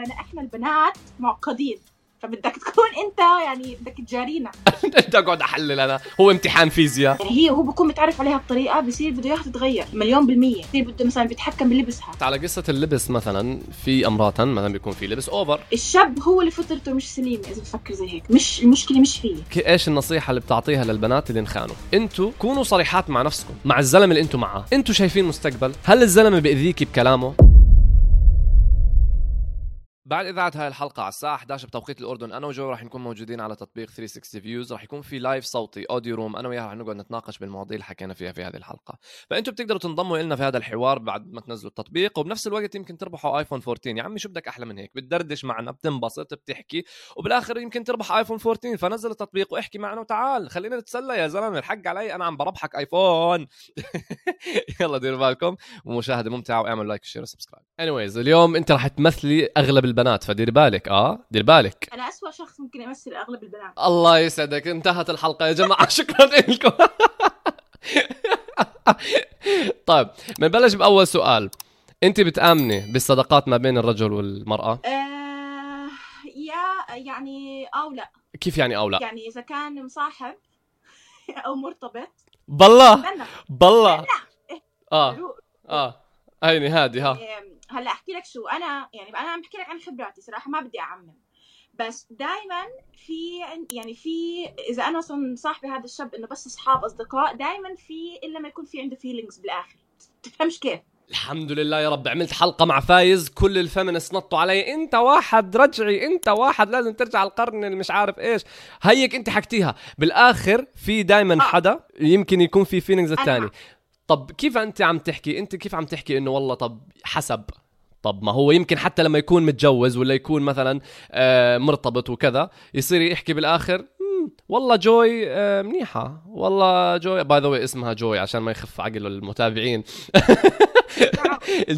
يعني إحنا البنات معقدين. فبدك تكون أنت يعني بدك تجارينا. انت أقعد أحلل أنا هو امتحان فيزياء. هي هو بكون متعرف عليها بطريقة بصير بده اياها تتغير مليون بالمية. بصير بده مثلا بيتحكم بلبسها على قصة اللبس مثلا في امرات مثلا بيكون في لبس اوفر الشاب هو اللي فطرته مش سليمة إذا بفكر زي هيك. مش المشكلة مش فيه إيش النصيحة اللي بتعطيها للبنات اللي انخانوا؟ أنتوا كونوا صريحات مع نفسكم مع الزلمة اللي أنتوا معاه أنتوا شايفين مستقبل؟ هل الزلمة بيأذيكي بكلامه؟ بعد إذاعة هاي الحلقة على الساعة 11 بتوقيت الأردن أنا وجو راح نكون موجودين على تطبيق 360 فيوز راح يكون في live صوتي audio room أنا وياها راح نقعد نتناقش بالمواضيع اللي حكينا فيها في هذه الحلقة. فانتم بتقدروا تنضموا لنا في هذا الحوار بعد ما تنزلوا التطبيق. وبنفس الوقت يمكن تربحوا ايفون 14 يا عمي شو بدك أحلى من هيك؟ بتدردش معنا بتنبسط بتحكي. وبالآخر يمكن تربح ايفون 14 فنزل التطبيق واحكي معنا وتعال خلينا نتسلى يا زلمة. الحق علي أنا عم بربحك ايفون يلا ديروا بالكم. ومشاهده ممتعة واعملوا like و share و subscribe anyways اليوم أنت راح تمثلي أغلب البنات فدير بالك. آه دير بالك. أنا أسوأ شخص ممكن امثل أغلب البنات. الله يسعدك. انتهت الحلقة يا جماعة. شكرا لكم. طيب بنبلش بأول سؤال. أنت بتأمني بالصداقات ما بين الرجل والمرأة؟ آه يا يعني أو لا. كيف يعني أو لا؟ يعني إذا كان مصاحب أو مرتبط. بالله. بالله. آه. آه. هيني هادي ها. إيه، هلأ أحكي لك شو أنا يعني أنا عم بحكي لك عن خبراتي صراحة ما بدي أعمم. بس دائما في عن- يعني في إذا أنا مثلا صاحبي هذا الشاب إنه بس أصحاب أصدقاء دائما في إلا ما يكون في عنده feelings بالآخر. تفهمش كيف؟ الحمد لله يا رب. عملت حلقة مع فايز كل ال feminist نطوا علي. أنت واحد رجعي أنت واحد لازم ترجع القرن اللي مش عارف إيش. هيك أنت حكتيها. بالآخر في دائما آه. حدا يمكن يكون في feelings الثاني. طب كيف أنت عم تحكي؟ أنت كيف عم تحكي إنه والله طب حسب؟ طب ما هو يمكن حتى لما يكون متجوز ولا يكون مثلا آه، مرتبط وكذا يصير يحكي بالآخر "مم، والله جوي آه، منيحة والله جوي. by the way اسمها جوي عشان ما يخف عقل المتابعين.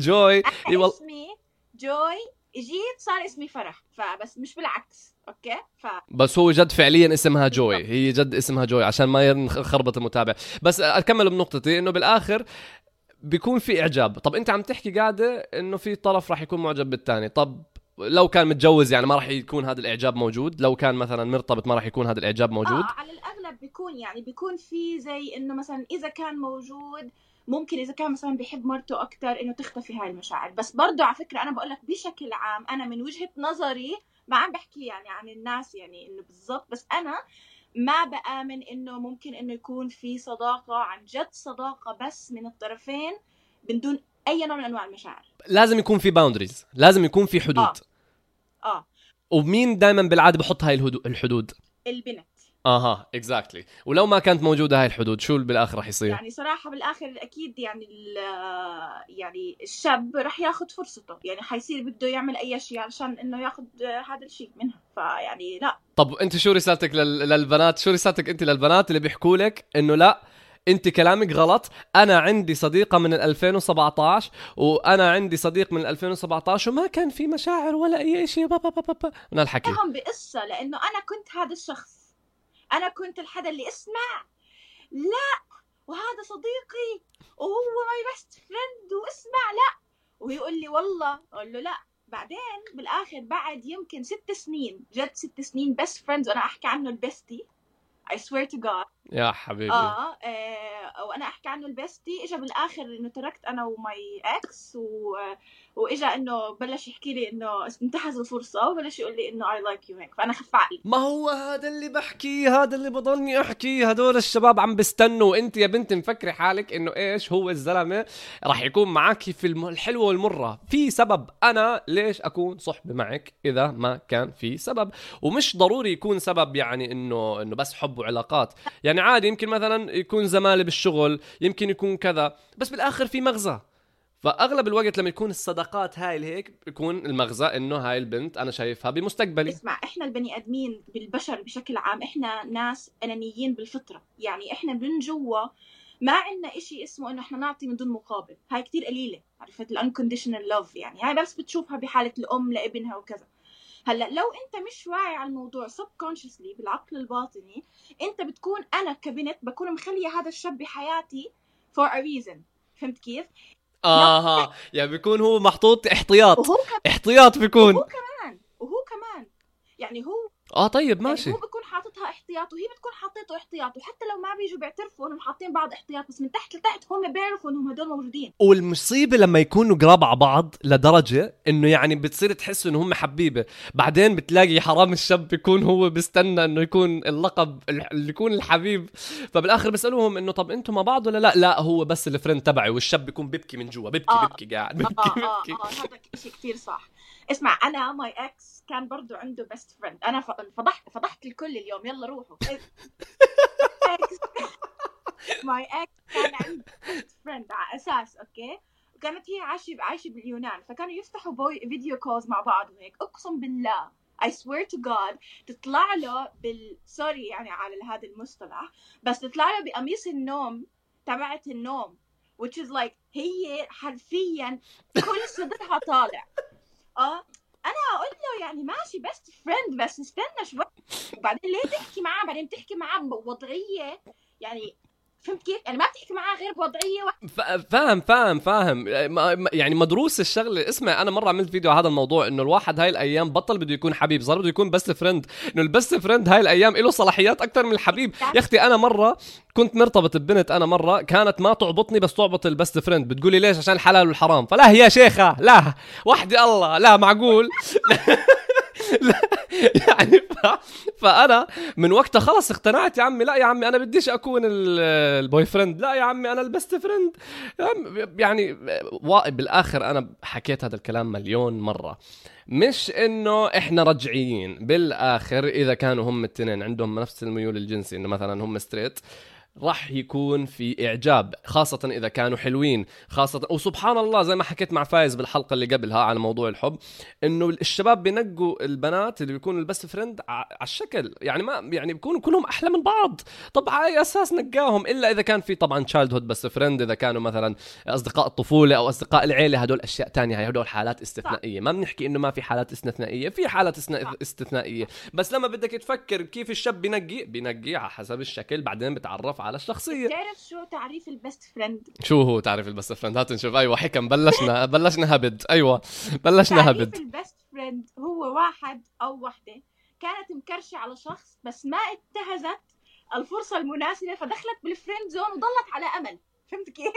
والله اسمي جوي اجيت صار اسمي فرح فبس مش بالعكس. okay؟ ف بس هو جد فعليا اسمها جوي. هي جد اسمها جوي عشان ما يخربط المتابع. بس أكمل بنقطتي إنه بالآخر بيكون في إعجاب. طب أنت عم تحكي قاعدة إنه في طرف راح يكون معجب بالثاني طب لو كان متجوز يعني ما راح يكون هذا الإعجاب موجود؟ لو كان مثلا مرتبط ما راح يكون هذا الإعجاب موجود؟ آه على الأغلب بيكون يعني بيكون في زي إنه مثلا إذا كان موجود ممكن إذا كان مثلا بيحب مرته أكثر إنه تختفي هاي المشاعر. بس برضه على فكرة أنا بقول لك بشكل عام أنا من وجهة نظري ما عم بحكي يعني عن الناس يعني إنه بالضبط بس أنا ما بآمن إنه ممكن إنه يكون في صداقة عن جد صداقة بس من الطرفين من دون أي نوع من أنواع المشاعر. لازم يكون في boundaries لازم يكون في حدود. آه. آه. ومين دائما بالعادة بحط هاي الحدود؟ البنت. أها exactly ولو ما كانت موجودة هاي الحدود شو بالآخر راح يصير؟ يعني صراحة بالآخر أكيد يعني ال- يعني الشاب رح ياخد فرصته. يعني حيصير بده يعمل أي شيء علشان إنه ياخد هذا الشيء منها. فيعني لا. طب أنت شو رسالتك لل... للبنات؟ شو رسالتك أنت للبنات اللي بيحكوا لك إنه لا أنت كلامك غلط. أنا عندي صديقة من ال 2017 وأنا عندي صديق من ال 2017 وما كان في مشاعر ولا أي شيء. با با با با با. من الحكي لهم بقصة لأنه أنا كنت هذا الشخص. أنا كنت الحدا اللي أسمع. لا وهذا صديقي وهو my best friend وأسمع. لا. ويقول لي والله أقول له لا. بعدين بالآخر بعد يمكن ست سنين جد ست سنين best friends وأنا أحكي عنه ال bestie I swear to God. يا حبيبي. آه, آه وأنا أحكي عنه ال bestie اجى بالاخر إنه تركت أنا و my ex و... وإجا إنه بلش يحكي لي إنه انتهز الفرصة وبلش يقول لي إنه I like you هيك فأنا خف عقلي. ما هو هذا اللي بحكيه هذا اللي بضلني احكيه هدول الشباب عم بيستنوا وانت يا بنت مفكري حالك إنه إيش هو الزلمة راح يكون معك في الحلوة والمرة. في سبب. أنا ليش أكون صحبة معك إذا ما كان في سبب؟ ومش ضروري يكون سبب يعني إنه إنه بس حب وعلاقات. يعني عادي يمكن مثلا يكون زماله بالشغل يمكن يكون كذا بس بالآخر في مغزى. فأغلب الوقت لما يكون الصداقات هاي هيك بيكون المغزى إنه هاي البنت أنا شايفها بمستقبلي. اسمع إحنا البني آدمين بالبشر بشكل عام إحنا ناس أنانيين بالفطرة. يعني إحنا من جوا ما عندنا إشي اسمه إنه إحنا نعطي من دون مقابل. هاي كتير قليلة عرفت؟ ال unconditional love يعني. هاي بس بتشوفها بحالة الأم لابنها وكذا. هلأ لو أنت مش واعي على الموضوع subconsciously بالعقل الباطني أنت بتكون أنا كبنت بكون مخلية هذا الشاب بحياتي for a reason. فهمت كيف؟ آها يعني بيكون هو محطوط احتياط. وهو كمان احتياط بيكون. وهو كمان. يعني هو آه طيب ماشي. يعني هو بكون حاططها احتياط وهي بتكون حاطته احتياط وحتى لو ما بيجوا بيعترفوا إنهم حاطين بعض احتياط بس من تحت لتحت هم بيعرفوا إنهم هدول موجودين. والمصيبة لما يكونوا قراب على بعض لدرجة إنه يعني بتصير تحس انه هم حبيبة. بعدين بتلاقي حرام الشاب بيكون هو بيستنى إنه يكون اللقب اللي يكون الحبيب. فبالآخر بيسالوهم إنه طب أنتم مع بعض ولا لا؟ لا هو بس الفريند تبعي والشاب بيكون بيبكي من جوا بيبكي آه. بيبكي قاعد بيبكي آه آه بيبكي آه هذا شيء كثير صح. اسمع أنا my ex كان برضو عنده best friend أنا فضحت فضحت الكل اليوم. يلا روحوا. my ex كان عنده best friend على أساس أوكي؟ وكانت هي عايشة عايشة باليونان. فكانوا يفتحوا بوي video calls مع بعض وهيك. أقسم بالله I swear to God تطلع له بال sorry يعني على هذا المصطلح بس تطلع له بقميص النوم تبعت النوم which is like هي حرفيا كل صدرها طالع. آه؟ أنا أقول له يعني ماشي best friend بس استنى شوي. وبعدين ليه تحكي معاه؟ بعدين بتحكي معاه بوضعية. يعني فهمت كيف؟ يعني ما بتحكي معاه غير بوضعية واحدة. ف- فاهم فاهم فاهم. يعني مدروس الشغلة. اسمع أنا مرة عملت فيديو على هذا الموضوع إنه الواحد هاي الأيام بطل بده يكون حبيب صار بده يكون best friend إنه ال best friend هاي الأيام له صلاحيات أكثر من الحبيب. يا أختي أنا مرة كنت مرتبط ببنت أنا مرة كانت ما تعبطني بس تعبط ال best friend بتقولي ليش؟ عشان الحلال والحرام. فلا يا شيخة لا. وحدي الله لا معقول. يعني ف... فأنا من وقتها خلص اقتنعت يا عمي لا يا عمي أنا بديش أكون ال- ال boyfriend لا يا عمي أنا ال best friend. يعني بالآخر أنا حكيت هذا الكلام مليون مرة. مش إنه إحنا رجعيين بالآخر إذا كانوا هم التنين عندهم نفس الميول الجنسي إنه مثلا هم straight راح يكون في إعجاب خاصة إذا كانوا حلوين خاصة وسبحان الله زي ما حكيت مع فايز بالحلقة اللي قبلها على موضوع الحب إنه الشباب بينقوا البنات اللي بيكونوا ال best friend على الشكل يعني ما يعني بيكونوا كلهم أحلى من بعض. طب على أي أساس نقاهم؟ إلا إذا كان في طبعا childhood best friend إذا كانوا مثلا أصدقاء الطفولة أو أصدقاء العيلة هدول أشياء تانية هدول حالات استثنائية. ما بنحكي إنه ما في حالات استثنائية في حالات. استثنائية. بس لما بدك تفكر كيف الشاب بينقي بينقي على حسب الشكل بعدين بتعرف على الشخصية. بتعرف شو تعريف البست فريند شو هو تعرف ال best friend هات نشوف أيوه حكم. بلشنا. بلشنا هبد. أيوه. بلشنا هبد. تعريف ال best friend هو واحد أو وحدة. كانت م crushة على شخص بس ما انتهزت الفرصة المناسبة فدخلت بال friend zone وضلت على أمل. فهمت كيف؟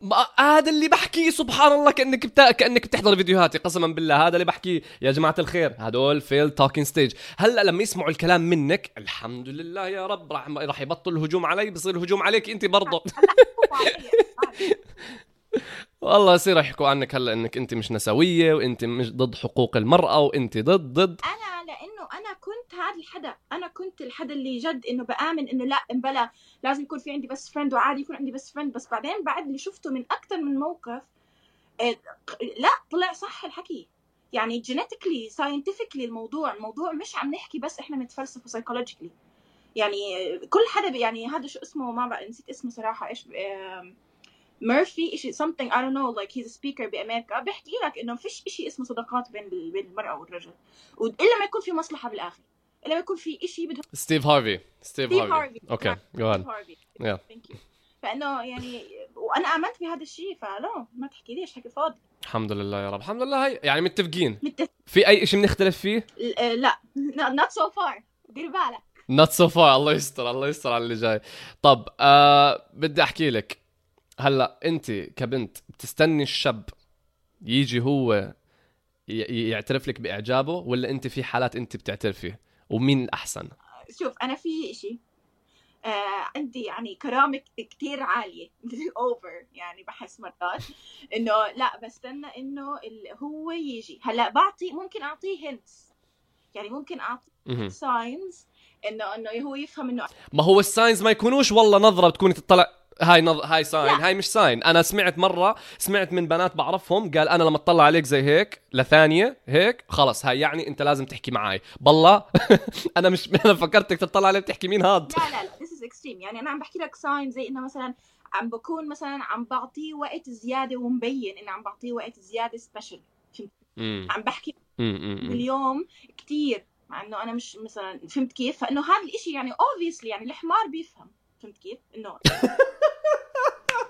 ما- هذا اللي بحكيه سبحان الله كانك بتا... كانك بتحضر فيديوهاتي قسما بالله هذا اللي بحكيه يا جماعة الخير هدول fail talking stage هلا لما يسمعوا الكلام منك الحمد لله يا رب راح راح يبطل الهجوم علي بصير الهجوم عليك انت برضه. والله يصير يحكوا عنك هلا إنك أنت مش نسوية وأنت مش ضد حقوق المرأة وأنت ضد ضد. أنا لأنه أنا كنت هذا الحدا. أنا كنت الحدا اللي جد إنه بآمن إنه لا بلا لازم يكون في عندي best friend وعادي يكون عندي بس فريند بس بعدين بعد اللي شفته من أكثر من موقف إيه، لا طلع صح الحكي. يعني genetically scientifically الموضوع الموضوع مش عم نحكي بس إحنا بنتفلسف psychologically يعني كل حدا يعني هذا شو اسمه ما بقى نسيت اسمه صراحة إيش ميرفي شيء something I don't know like he's a speaker بأمريكا بيحكي لك إنه فيش شيء اسمه صداقات بين بين المرأة والرجل. إلا ما يكون في مصلحة بالآخر. إلا ما يكون في شيء بدهم ستيف هارفي ستيف هارفي هارفي okay جو ستيف هارفي Yeah. thank you فإنه يعني وأنا آمنت بهذا الشيء فلا ما تحكي ليش حكي فاضي. الحمد لله يا رب. الحمد لله هاي يعني متفقين. متفق في أي شيء بنختلف فيه؟ آه، لا. Not so far. دير بالك. not so far الله يستر الله يستر على اللي جاي. طب آه بدي أحكي لك. هلا انت كبنت بتستني الشاب يجي هو يعترف لك بإعجابه ولا انت في حالات انت بتعترفي؟ ومين الأحسن؟ شوف أنا في شيء آه عندي يعني كرامة كتير عالية. اوفر يعني بحس مرات إنه لا بستنى إنه هو يجي هلا بعطي ممكن أعطيه hints يعني ممكن اعطيه. signs إنه إنه هو يفهم إنه ما هو ال signs ما يكونوش والله نظرة بتكوني تطلع هاي نظ... هاي sign لا. هاي مش sign أنا سمعت مرة سمعت من بنات بعرفهم قال أنا لما اطلع عليك زي هيك لثانية هيك خلص هاي يعني أنت لازم تحكي معي بالله. أنا مش أنا فكرتك تطلع علي بتحكي مين هاد. لا لا لا this is extreme. يعني أنا عم بحكي لك ساين زي إنه مثلا عم بكون مثلا عم بعطيه وقت زيادة ومبين انه عم بعطيه وقت زيادة سبيشل. عم بحكي. باليوم كتير. مع إنه أنا مش مثلا فهمت كيف؟ فإنه هذا الإشي يعني obviously يعني الحمار بيفهم. فهمت كيف؟ إنه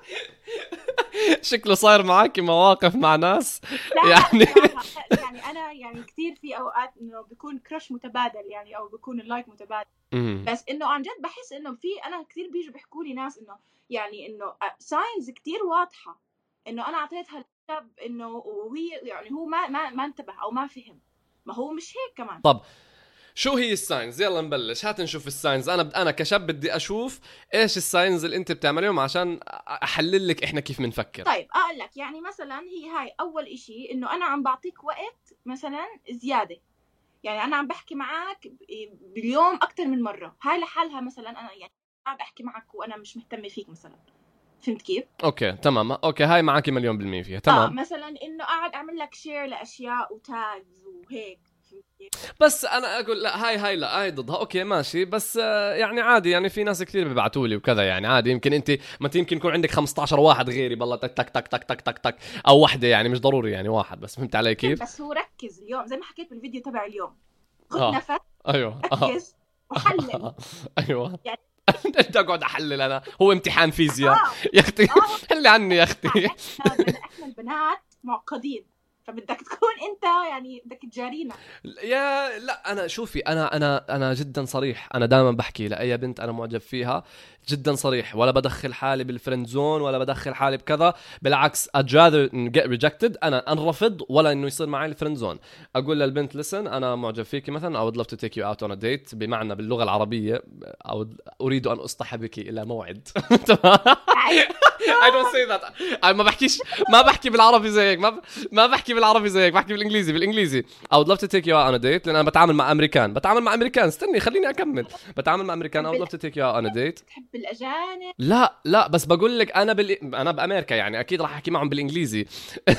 شكله صاير معك مواقف مع ناس. لا يعني- يعني يعني أنا يعني كثير في أوقات إنه بيكون crush متبادل يعني أو بيكون ال like متبادل. بس إنه عن جد بحس إنه في أنا كثير بيجوا بيحكوا لي ناس إنه يعني إنه signs كثير واضحة. إنه أنا اعطيتها إنه وهي يعني هو ما ما ما انتبه أو ما فهم. ما هو مش هيك كمان. طب شو هي ال signs يلا نبلش. هات نشوف ال signs أنا أنا كشاب بدي أشوف إيش ال signs اللي أنت بتعمليهم عشان أحلل لك إحنا كيف بنفكر طيب أقول لك يعني مثلا هي هاي أول إشي إنه أنا عم بعطيك وقت مثلا زيادة. يعني أنا عم بحكي معك باليوم أكثر من مرة. هاي لحالها مثلا أنا يعني قاعد احكي معك وأنا مش مهتمة فيك مثلا. فهمت كيف؟ okay تمام. okay هاي معك مليون بالمية فيها. آه تمام مثلا إنه قاعد أعمل لك share لأشياء و tags وهيك؟ بس أنا أقول لا هاي هاي لا هاي ضدها. okay ماشي. بس آه، يعني عادي يعني في ناس كثير بيبعتوا لي وكذا يعني. عادي يمكن أنت ما يمكن يكون عندك 15 واحد غيري بالله تك تك تك تك تك تك تك أو وحدة يعني مش ضروري يعني واحد بس. فهمت علي كيف؟ بس هو ركز اليوم زي ما حكيت بالفيديو تبع اليوم. خذ آه. نفس أيوه. آه. ركز وحلل. أيوه. يعني- أنت أقعد أحلل أنا. هو امتحان فيزياء. آه. يا أختي حلي عني يا أختي. إحنا البنات معقدين. فبدك تكون انت يعني بدك تجارينا. يا لا أنا شوفي أنا أنا أنا جدا صريح. أنا دائما بحكي لأي بنت أنا معجب فيها جدا صريح. ولا بدخل حالي بال friend zone ولا بدخل حالي بكذا. بالعكس I'd rather get rejected. أنا أنرفض ولا إنه يصير معي ال friend zone أقول للبنت listen أنا معجب فيكي مثلا. I would love to take you out on a date. بمعنى باللغة العربية أريد أن أصطحبك إلى موعد. I don't say that. ما بحكيش ما بحكي بالعربي زيك ما. ما بحكي بالعربي زيك بحكي بالإنجليزي بالإنجليزي. I would love to take you out on a date لأن أنا بتعامل مع أمريكان. بتعامل مع أمريكان. استني خليني أكمل. بتعامل مع أمريكان. I would love to take you out on a date. تحب الأجانب؟ لا لا بس بقول لك أنا بال... أنا بأمريكا يعني. أكيد راح أحكي معهم بالإنجليزي.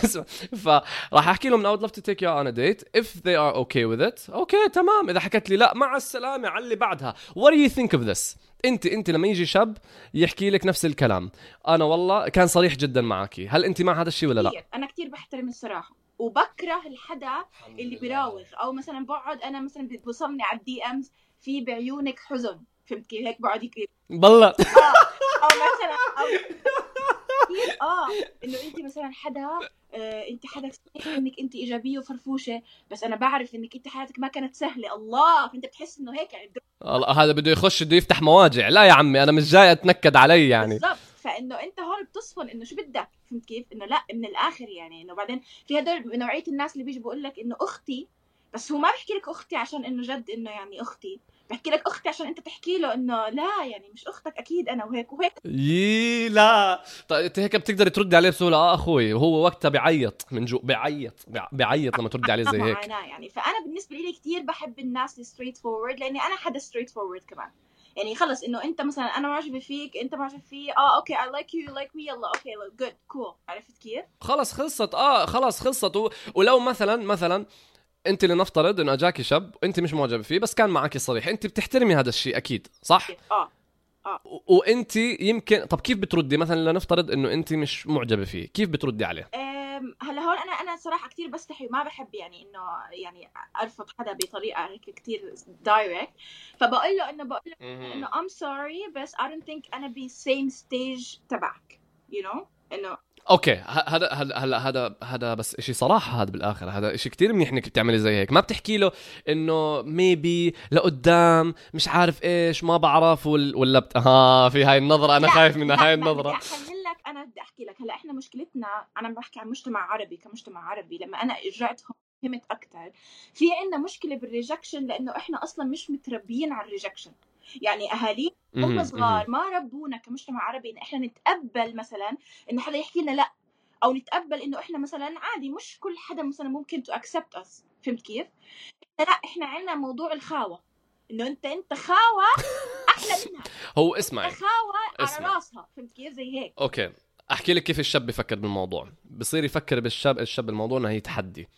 فراح أحكي لهم I would love to take you out on a date. If they are okay with it أوكي تمام. إذا حكت لي لا مع السلامة على اللي بعدها. What do you think of this أنت أنت لما يجي شاب يحكي لك نفس الكلام. أنا والله كان صريح جدا معك. هل أنت مع هذا الشيء ولا لا؟ أنا كثير بحترم الصراحة. وبكره الحدا اللي بيراوغ. أو مثلا بقعد أنا مثلا بوصلني على ال DMs في بعيونك حزن. فهمت كيف؟ هيك بقعد يك- بالله أو مثلا أو كثير. آه. إنه انت مثلا حدا آه انت حدا كثير إنك انت إيجابية وفرفوشة بس أنا بعرف إنك انت حياتك ما كانت سهلة. الله. فأنت بتحس إنه هيك يعني الله، هذا بده يخش بده يفتح مواجع. لا يا عمي أنا مش جاي أتنكد علي يعني. بالضبط. فإنه أنت هون بتصفن إنه شو بدك؟ فهمت كيف؟ إنه لا من الآخر يعني إنه بعدين في هدول نوعية الناس اللي بيجي بقول لك إنه أختي بس هو ما بحكي لك أختي عشان إنه جد إنه يعني أختي بحكي لك أختي عشان أنت تحكي له إنه لا يعني مش أختك أكيد أنا وهيك وهيك. يي لا. طيب أنت هيك بتقدر تردي عليه بسهولة؟ آه أخوي وهو وقتها بيعيط من جو بيعيط بيع- بيعيط لما تردي عليه زي هيك. يعني فأنا بالنسبة لي كثير بحب الناس ال straightforward لأني أنا حدا straightforward كمان. يعني خلص إنه أنت مثلا أنا معجبه فيك أنت معجب فيه آه okay I like you like me يلا okay good cool عرفت كيف؟ خلص خلصت آه خلص خلصت. و... ولو مثلا مثلا أنت لنفترض إنه اجاكي شاب انت مش معجبه فيه بس كان معك صريح. أنت بتحترمي هذا الشيء أكيد صح؟ آه. و... وأنت يمكن طب كيف بتردي مثلا لنفترض إنه أنت مش معجبة فيه؟ كيف بتردي عليه؟ هلأ هون أنا صراحة كثير بستحي وما بحب يعني إنه يعني أرفض حدا بطريقة هيك كثير direct فبقول له انه بقول له إنه I'm sorry بس I don't think أنا ب same stage تبعك. You know? انه okay. هذا هلا هلا هذا هذا بس شيء صراحة هذا بالآخر. هذا شيء كتير منيح إنك بتعملي زي هيك. ما بتحكي له إنه maybe لقدام مش عارف إيش ما بعرف وال... ولا بت... ها في هاي النظرة. أنا خايف منها لا، هاي النظرة. أنا بدي أحكي لك. هلأ إحنا مشكلتنا أنا بحكي عن مجتمع عربي كمجتمع عربي. لما أنا رجعت هون فهمت أكثر في عندنا مشكلة بال rejection لأنه إحنا أصلا مش متربيين على ال rejection يعني اهالينا هم صغار. ما ربونا كمجتمع عربي إن إحنا نتقبل مثلا انه حدا يحكي لنا لأ. أو نتقبل إنه إحنا مثلا عادي مش كل حدا مثلا ممكن to accept us فهمت كيف؟ لأ إحنا عندنا موضوع الخاوة. إنه أنت أنت خاوة أحلى منها. هو اسمعي خاوه على اسمع. راسها فهمت كيف؟ زي هيك. okay. أحكي لك كيف الشاب بفكر بالموضوع. بصير يفكر بالشاب الشاب بالموضوع إنه هي تحدي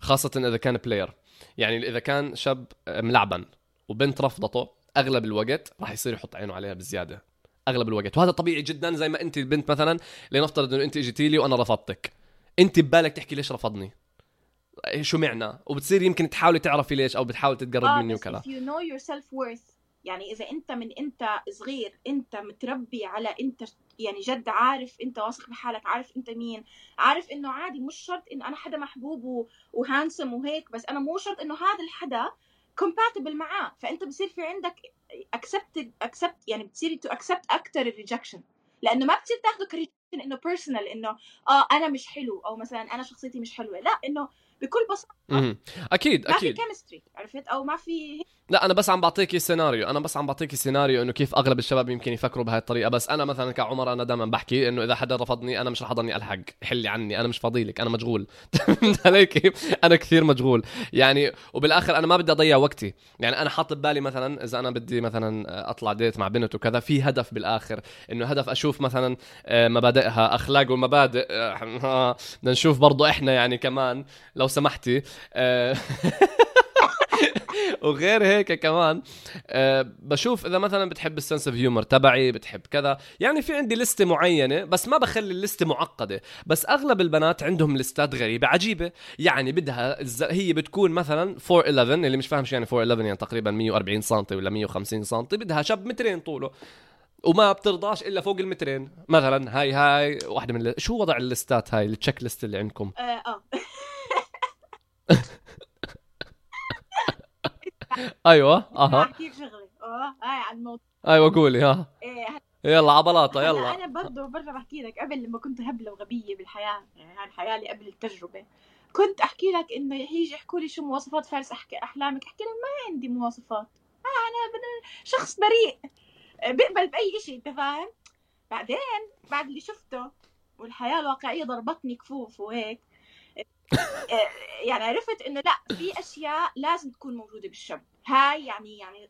خاصة إذا كان player يعني إذا كان شاب ملعبن وبنت رفضته أغلب الوقت راح يصير يحط عينه عليها بزيادة. أغلب الوقت. وهذا طبيعي جدا زي ما أنت البنت مثلا لنفترض إنه أنت إجيتي لي وأنا رفضتك. أنت ببالك تحكي ليش رفضني؟ شو معنى؟ وبتصير يمكن تحاولي تعرفي ليش أو بتحاول تتقرب آه مني وكذا. you know your self worth يعني إذا أنت من أنت صغير أنت متربي على أنت يعني جد عارف أنت واثق بحالك عارف أنت مين عارف إنه عادي مش شرط انه أنا حدا محبوب و handsome وهيك بس أنا مو شرط إنه هذا الحدا compatible معاه. فأنت بصير في عندك accept accept يعني بتصيري تو accept أكثر ال rejection لأنه ما بتصير تاخذه ك rejection إنه personal إنه آه أنا مش حلو أو مثلا أنا شخصيتي مش حلوة. لا إنه بكل بساطة. أكيد ما أكيد. في chemistry عرفت؟ أو ما في لا أنا بس عم بعطيكي سيناريو أنا بس عم بعطيكي سيناريو إنه كيف أغلب الشباب يمكن يفكروا بهاي الطريقة. بس أنا مثلا كعمر أنا دائما بحكي إنه إذا حدا رفضني أنا مش رح أضلني ألحق. حلي عني. أنا مش فاضي لك أنا مشغول. فهمت علي كيف؟ أنا كثير مشغول. يعني وبالآخر أنا ما بدي أضيع وقتي. يعني أنا حاطط ببالي مثلا إذا أنا بدي مثلا أطلع ديت مع بنت وكذا في هدف بالآخر. إنه هدف أشوف مثلا آه، مبادئها أخلاق والمبادئ آه، بدنا نشوف برضه إحنا يعني كمان لو سمحتي. آه، وغير هيك كمان أه بشوف إذا مثلا بتحب السنس أوف هيومر تبعي بتحب كذا. يعني في عندي لستة معينة بس ما بخلي اللستة معقدة. بس أغلب البنات عندهم لستات غريبة عجيبة. يعني بدها هي بتكون مثلا 411 اللي مش فاهم شو يعني 411 يعني تقريبا 140 سم ولا 150 سم بدها شاب مترين طوله. وما بترضاش إلا فوق المترين. مثلا هاي هاي واحدة من شو وضع ال listات هاي ال checklist اللي عندكم؟ آه, آه. أيوه أها. احكي شغله آه هاي على الموضوع. أيوه قولي ها. إيه يلا عبلاطه يلا. أنا برضه برجع بحكي لك قبل لما كنت هبلة وغبية بالحياة يعني الحياة اللي قبل التجربة كنت أحكي لك إنه يجي يحكوا لي شو مواصفات فارس احكي أحلامك أحكي لهم ما عندي مواصفات. آه أنا شخص بريء بقبل بأي شيء أنت فاهم؟ بعدين بعد اللي شفته والحياة الواقعية ضربتني كفوف وهيك يعني عرفت إنه لا في أشياء لازم تكون موجودة بالشاب هاي يعني يعني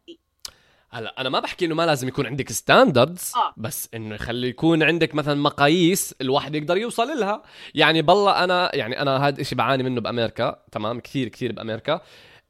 هلا أنا ما بحكي إنه ما لازم يكون عندك ستاندردز آه. بس إنه يخلي يكون عندك مثلا مقاييس الواحد يقدر يوصل لها. يعني بالله أنا يعني أنا هذا الشيء بعاني منه بأمريكا تمام؟ كثير كثير بأمريكا.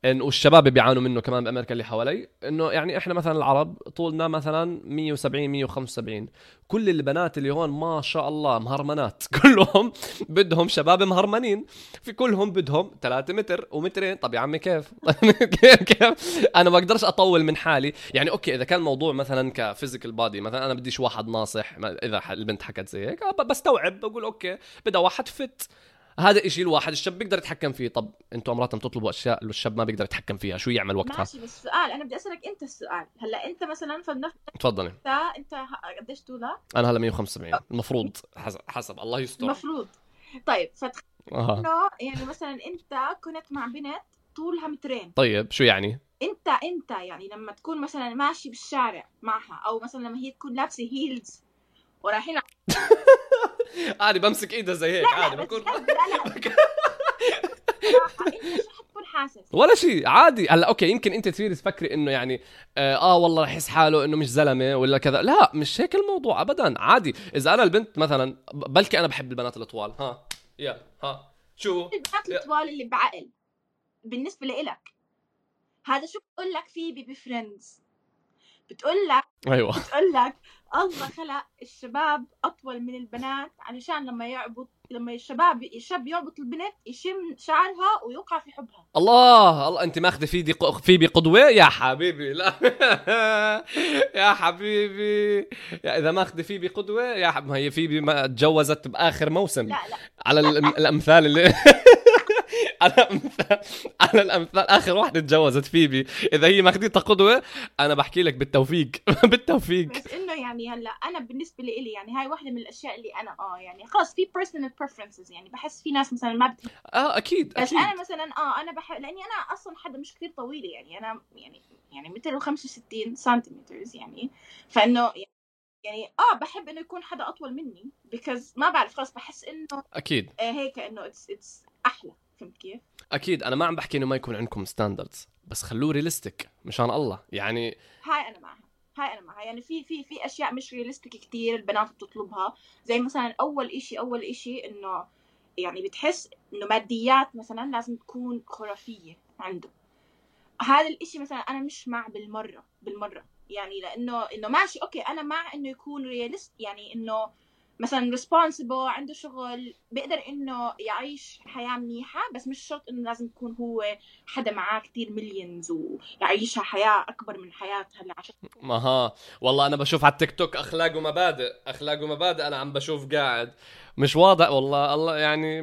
والشباب بيعانوا منه كمان بأمريكا اللي حوالي إنه يعني إحنا مثلا العرب طولنا مثلا 170 175 كل البنات اللي هون ما شاء الله مهرمنات. كلهم بدهم شباب مهرمنين. في كلهم بدهم 3 متر ومترين. طب يا عمي كيف؟ كيف كيف؟ أنا ما أقدرش أطول من حالي. يعني okay إذا كان الموضوع مثلا ك physical body مثلا أنا بديش واحد ناصح إذا البنت حكت زي هيك بستوعب بقول okay بدها واحد فت هذا إشي الواحد الشاب بيقدر يتحكم فيه. طب أنتم أمراتكم تطلبوا أشياء الشاب ما بيقدر يتحكم فيها شو يعمل وقتها؟ ماشي بس سؤال أنا بدي أسألك أنت السؤال. هلأ أنت مثلا فلنفرض تفضلي. انت أنت قديش طولك أنا هلأ 175 المفروض حسب حسب الله يستر. المفروض. طيب فتخيل آه. يعني مثلا أنت كنت مع بنت طولها مترين. طيب شو يعني؟ انت أنت يعني لما تكون مثلا ماشي بالشارع معها أو مثلا لما هي تكون لابسة heels ورايحين عادي بمسك ايدها زي هيك عادي بكون حاسس. ولا شيء عادي. هلأ okay يمكن أنت تصير تفكري إنه يعني آه, آه والله رح يحس حاله إنه مش زلمة ولا كذا. لا مش هيك الموضوع ابدا عادي. إذا أنا البنت مثلا بلكي أنا بحب البنات الطوال ها يا ها شو؟ البنات الطوال اللي بعقل بالنسبة لإلك. هذا شو بقول لك فيه ب friends بتقول لك أيوه. بتقول لك الله خلق الشباب أطول من البنات علشان لما يعبط لما الشباب الشاب يعبط البنت يشم شعرها ويوقع في حبها. الله الله أنت ماخذه في في بقدوة؟ يا حبيبي لا. يا حبيبي. يا إذا ماخذه في بقدوة يا حبيبي هي في ما تجوزت بآخر موسم. لا لا. على الأمثال اللي على امثال على الامثال آخر واحدة تجوزت فيبي. إذا هي ماخذتها قدوه أنا بحكي لك بالتوفيق. بالتوفيق. بس إنه يعني هلأ أنا بالنسبة لي يعني هاي واحدة من الأشياء اللي أنا آه يعني خلص في personal preferences يعني بحس في ناس مثلا ما بتحب آه أكيد بس أكيد. أنا مثلا آه أنا بحب لأني أنا أصلا حدا مش كثير طويلة يعني. أنا يعني يعني متر و65 سنتيمتر يعني. فإنه يعني آه بحب إنه يكون حدا أطول مني بيكوز ما بعرف خلص بحس إنه أكيد. آه هيك إنه it's it's أحلى. فهمت كيف؟ أكيد أنا ما عم بحكي إنه ما يكون عندكم standards بس خلوه realistic مشان الله. يعني هاي أنا معها هاي أنا معها. يعني في في في أشياء مش realistic كثير البنات بتطلبها. زي مثلا أول إشي أول إشي إنه يعني بتحس إنه ماديات مثلا لازم تكون خرافية عنده. هذا الإشي مثلا أنا مش مع بالمرة بالمرة. يعني لأنه إنه ماشي okay أنا مع إنه يكون realist يعني إنه مثلا responsible عنده شغل بيقدر إنه يعيش حياة منيحة بس مش شرط إنه لازم يكون هو حدا معاه كتير millions ويعيشها حياة أكبر من حياتها اللي عاشتها ما ها والله أنا بشوف على التيك توك أخلاق ومبادئ أخلاق ومبادئ أنا عم بشوف قاعد. مش واضح والله. الله يعني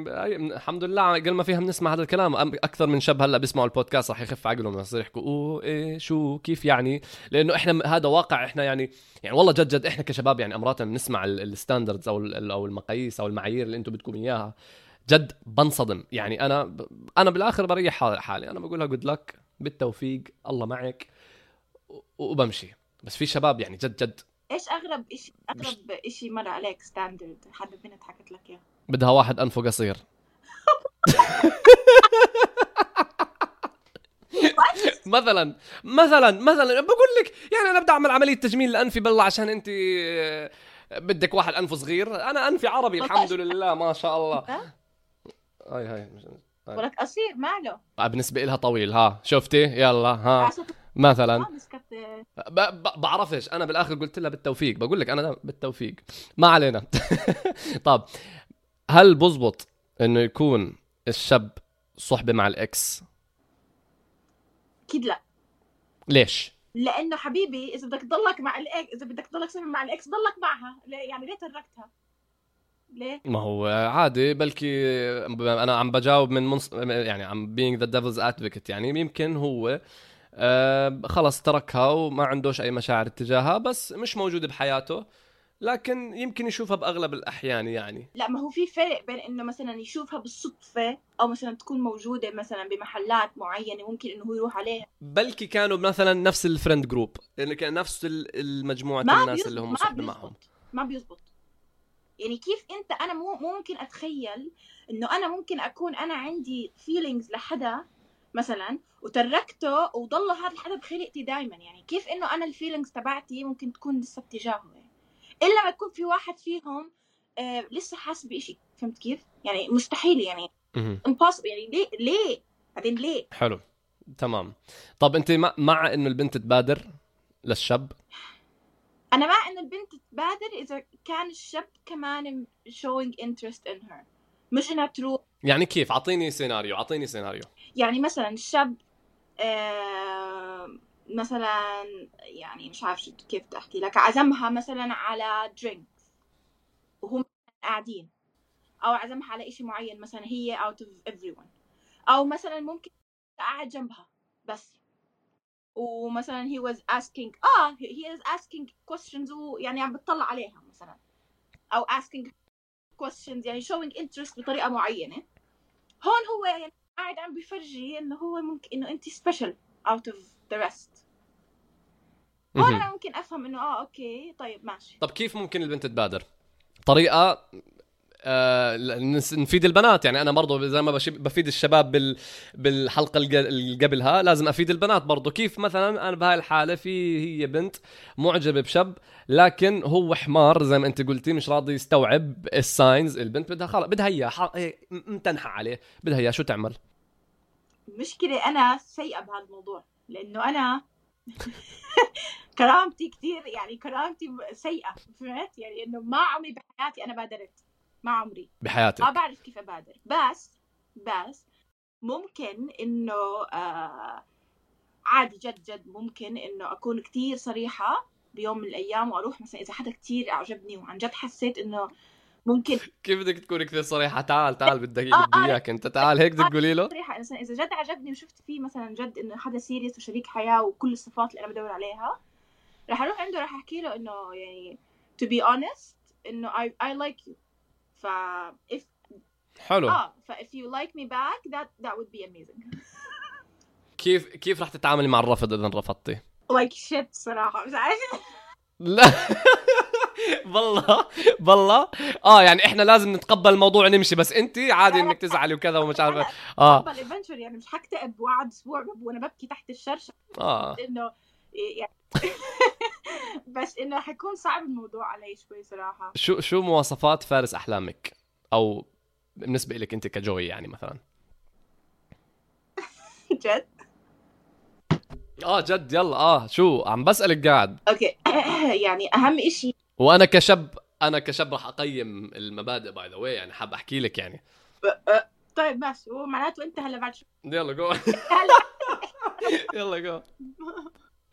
الحمد لله قل ما فيها بنسمع هذا الكلام. أكثر من شاب هلا بيسمعوا البودكاست رح يخف عقلهم يصير يحكوا أوه إيه شو كيف يعني؟ لأنه إحنا هذا واقع إحنا يعني يعني والله جد جد إحنا كشباب يعني أمرات بنسمع ال standards أو أو المقاييس أو المعايير اللي أنتم بدكم إياها جد بنصدم. يعني أنا أنا بالآخر بريح حالي. أنا بقول لها good luck بالتوفيق الله معك وبمشي. بس في شباب يعني جد جد إيش أغرب شيء أغرب شيء مر عليك standard حدا بنت حكت لك إياه. بدها واحد أنفه قصير. مثلا مثلا مثلا بقول لك يعني أنا بدي أعمل عملية تجميل لأنفي بالله عشان أنت آه، بدك واحد أنفه صغير. أنا أنفي عربي الحمد لله ما شاء الله. هاي هاي. ولك قصير ماله آه، بالنسبة لها طويل ها. شفتي؟ يلا ها. مثلا. بعرفش أنا بالآخر قلت لها بالتوفيق. بقول لك أنا بالتوفيق. ما علينا. طب هل بزبط إنه يكون الشاب صحبة مع ال ex؟ أكيد لا. ليش؟ لأنه حبيبي إذا بدك تضلك مع ال ex إذا بدك تضلك مع ال ex ضلك معها. يعني ليه تركتها؟ ليه؟ ما هو عادي بلكي أنا عم بجاوب من منص... يعني عم being the devil's advocate. يعني يمكن هو آه خلص تركها وما عندوش أي مشاعر اتجاهها بس مش موجوده بحياته لكن يمكن يشوفها بأغلب الأحيان يعني. لا ما هو في فرق بين إنه مثلا يشوفها بالصدفة أو مثلا تكون موجودة مثلا بمحلات معينة ممكن إنه هو يروح عليها. بلكي كانوا مثلا نفس ال friend group يعني كان نفس المجموعة الناس اللي هم صحبة معهم. ما بيزبط. يعني كيف أنت أنا مو ممكن أتخيل إنه أنا ممكن أكون أنا عندي feelings لحدا مثلا وتركته وضل هذا الحدا بخلقتي دائما يعني كيف إنه أنا ال feelings تبعتي ممكن تكون لسه اتجاهه يعني إلا ما يكون في واحد فيهم آه لسه حاسس بشيء فهمت كيف؟ يعني مستحيل يعني impossible يعني ليه؟ ليه؟ بعدين ليه؟ حلو. تمام. طب أنت مع إنه البنت تبادر للشاب؟ أنا مع إنه البنت تبادر إذا كان الشاب كمان showing interest in her. مش إنها تروح. يعني كيف؟ أعطيني سيناريو أعطيني سيناريو يعني مثلا الشاب مثلا يعني مش عارف كيف بدي أحكي لك عزمها مثلا على drinks وهم قاعدين أو عزمها على إشي معين مثلا هي out of everyone أو مثلا ممكن قاعد جنبها بس. ومثلا he was asking آه he is asking questions ويعني عم بتطلع عليها مثلا أو asking questions يعني showing interest بطريقة معينة. هون هو يعني قاعد عم بيفرجي إنه هو ممكن إنه انت special out of the rest هون أنا ممكن أفهم إنه آه okay طيب ماشي. طب كيف ممكن البنت تبادر؟ طريقة نفيد البنات. يعني أنا برضه زي ما بفيد الشباب بال بالحلقة اللي قبلها لازم أفيد البنات برضه كيف مثلا أنا بهاي الحالة في هي بنت معجبة بشاب لكن هو حمار زي ما أنت قلتي مش راضي يستوعب ال signs البنت بدها خلص بدها إياه إيه، متنحى عليه بدها إياه شو تعمل؟ مشكلة أنا سيئة بهذا الموضوع لأنه أنا كرامتي كثير يعني كرامتي سيئة فهمت؟ يعني إنه ما عمري بحياتي أنا بادرت. ما عمري. بحياتك. ما بعرف كيف أبادر. بس بس ممكن إنه آه عادي جد جد ممكن إنه أكون كثير صريحة بيوم من الأيام وأروح مثلا إذا حدا كثير أعجبني وعن جد حسيت إنه ممكن كيف بدك تكوني كثير صريحة؟ تعال تعال بدي آه، بدي آه، إياك. أنت تعال هيك بدك تقولي له؟ صريحة. مثلا إذا جد عجبني وشفت فيه مثلا جد إنه حدا سيريس وشريك حياة وكل الصفات اللي أنا بدور عليها رح أروح عنده رح أحكي له إنه يعني to be honest إنه I, I like you. ف if حلو. آه ف if you like me back that that would be amazing. كيف كيف رح تتعاملي مع الرفض إذا رفضتي؟ like shit صراحة مش عارفة. لا. بالله بالله آه يعني إحنا لازم نتقبل الموضوع ونمشي بس انت عادي إنك تزعلي وكذا ومش عارفة. آه. يعني مش حكتئب واقعد أسبوع وأنا ببكي تحت الشرشة آه. إنه يعني بس إنه حيكون صعب الموضوع علي شوي صراحة. شو شو مواصفات فارس أحلامك؟ أو بالنسبة لك أنت كجوي يعني مثلا. جد؟ آه جد يلا آه شو؟ عم بسألك قاعد. okay. يعني أهم إشي. وأنا كشاب أنا كشاب راح أقيم المبادئ by the way يعني حاب أحكي لك يعني. طيب ماشي. هو معناته أنت هلا بعد شو؟ يلا جو هلا. يلا جو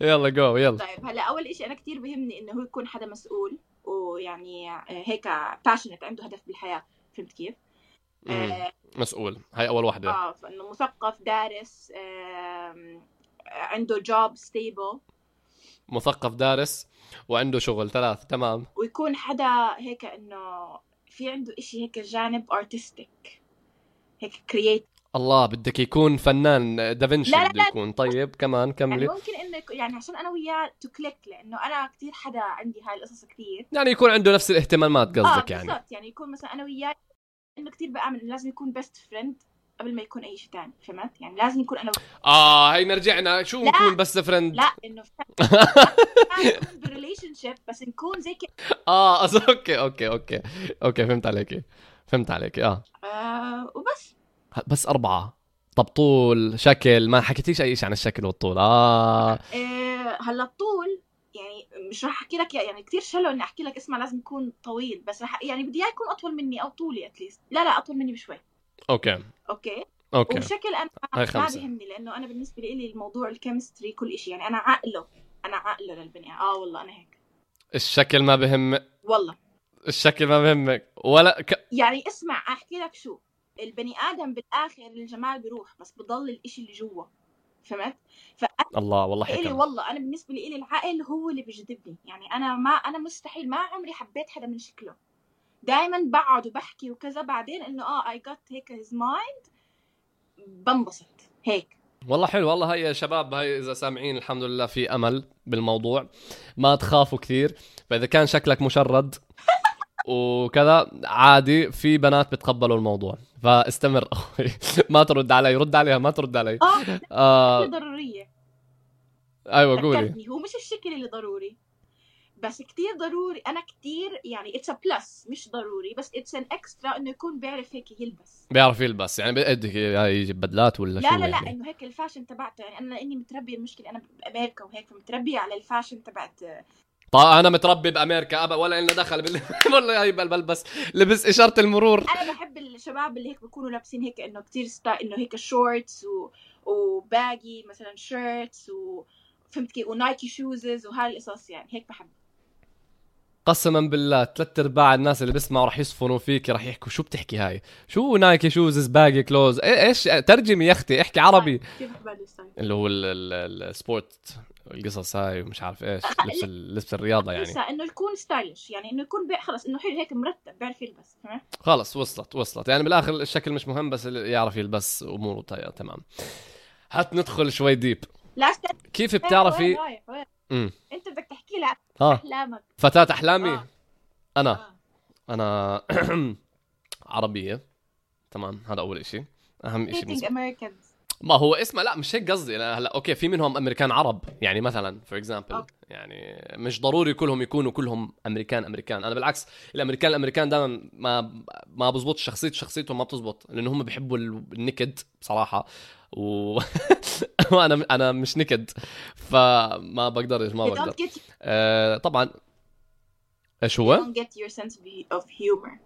يلا جو يلا. طيب هلا أول إشي أنا كتير بهمني إنه هو يكون حدا مسؤول ويعني هيك patient عنده هدف بالحياة. فهمت كيف؟ آه مسؤول. هاي أول وحدة. آه فإنه مثقف دارس عنده job stable مثقف دارس وعنده شغل. ثلاث تمام. ويكون حدا هيك إنه في عنده إشي هيك جانب artistic هيك creative الله بدك يكون فنان دافنشي لا، لا، بده يكون. طيب كمان يعني كملي ممكن انه يعني عشان أنا وياه to click لأنه أنا كتير حدا عندي هاي القصص كتير. يعني يكون عنده نفس الاهتمامات قصدك آه يعني. بالضبط. يعني يكون مثلا أنا وياه إنه كتير بآمن إنه لازم يكون best friend قبل ما يكون أي شيء ثاني فهمت؟ يعني لازم يكون أنا آه هينا رجعنا شو لا. نكون بس friend لا إنه ب relationship بس نكون زي كده. آه okay okay okay. okay فهمت عليكي. فهمت عليكي آه. آه وبس. بس أربعة. طب طول شكل ما حكيتيش أي شيء عن الشكل والطول. آه. آه هلا الطول يعني مش راح أحكي لك يعني كثير شلو إني أحكي لك اسمع لازم يكون طويل بس رح يعني بدي اياه يكون أطول مني أو طولي at least لا لا أطول مني بشوي. okay. okay؟ okay. وبشكل أنا ما. بيهمني لأنه أنا بالنسبة لي الموضوع ال chemistry كل شيء يعني أنا عقله أنا عقله للبني آه والله أنا هيك. الشكل ما بهم والله. الشكل ما بهمك. ولا ك... يعني اسمع أحكي لك شو. البني آدم بالآخر الجمال بيروح بس بضل الإشي اللي جوا. فهمت؟ الله والله إلي حكم والله أنا بالنسبة لي العقل هو اللي بيجذبني. يعني أنا ما أنا مستحيل ما عمري حبيت حدا من شكله. دائما بقعد وبحكي وكذا بعدين إنه آه I got هيك his mind بنبسط. هيك. والله حلو. والله هاي يا شباب هاي إذا سامعين الحمد لله في أمل بالموضوع. ما تخافوا كثير. فإذا كان شكلك مشرد وكذا عادي في بنات بتقبلوا الموضوع. فاستمر أخوي. ما ترد علي رد عليها ما ترد علي. آه آه ضرورية. أيوه قولي. هو مش الشكل اللي ضروري بس كتير ضروري. أنا كتير يعني it's plus مش ضروري بس it's an extra إنه يكون بيعرف هيك يلبس. بيعرف يلبس. يعني بدك يجيب بدلات ولا لا شو لا لا يعني؟ إنه هيك ال fashion تبعته. يعني أنا اني متربية المشكلة أنا بامريكا وهيك فمتربية على ال fashion تبعت طيب أنا متربي بأمريكا أبا ولا لنا دخل بال... هي بل- بلبس لبس إشارة المرور. أنا بحب الشباب اللي هيك بيكونوا لابسين هيك إنه كتير sty... إنه هيك shorts و... و baggy مثلا shirts و فهمت كيف؟ و Nike shoes وهاي القصص يعني هيك بحب. قسما بالله ثلاث أرباع الناس اللي بيسمعوا رح يصفنوا فيك رح يحكوا شو بتحكي هاي؟ شو Nike shoes baggy clothes إيش ترجمي يا أختي؟ احكي عربي. كيف اللي هو ال- ال- ال sport القصص هاي ومش عارف إيش لبس ال- لبس الرياضة يعني. إنه يكون stylish يعني إنه يكون. خلص إنه حلو هيك مرتب بيعرف يلبس فهمت؟ خلص وصلت وصلت. يعني بالآخر الشكل مش مهم بس يعرف يلبس أموره تمام. هات ندخل شوي deep لا كيف وين بتعرفي امم أنت بدك تحكي لي عن آه. أحلامك. فتاة أحلامي؟ آه. أنا. آه. أنا عربية. تمام هذا أول إشي. أهم بالنسبة Americans. ما هو اسمه لا مش هيك قصدي. أنا هلا okay في منهم أمريكان عرب يعني مثلا for example. يعني مش ضروري كلهم يكونوا كلهم أمريكان أمريكان. أنا بالعكس الأمريكان الأمريكان دائما ما ما بزبط شخصيته شخصيتهم ما بتزبط لأنه هم بيحبوا ال- النكد بصراحة. و... وأنا أنا مش نكد فما بقدرش ما بقدر. آه طبعا إيش هو؟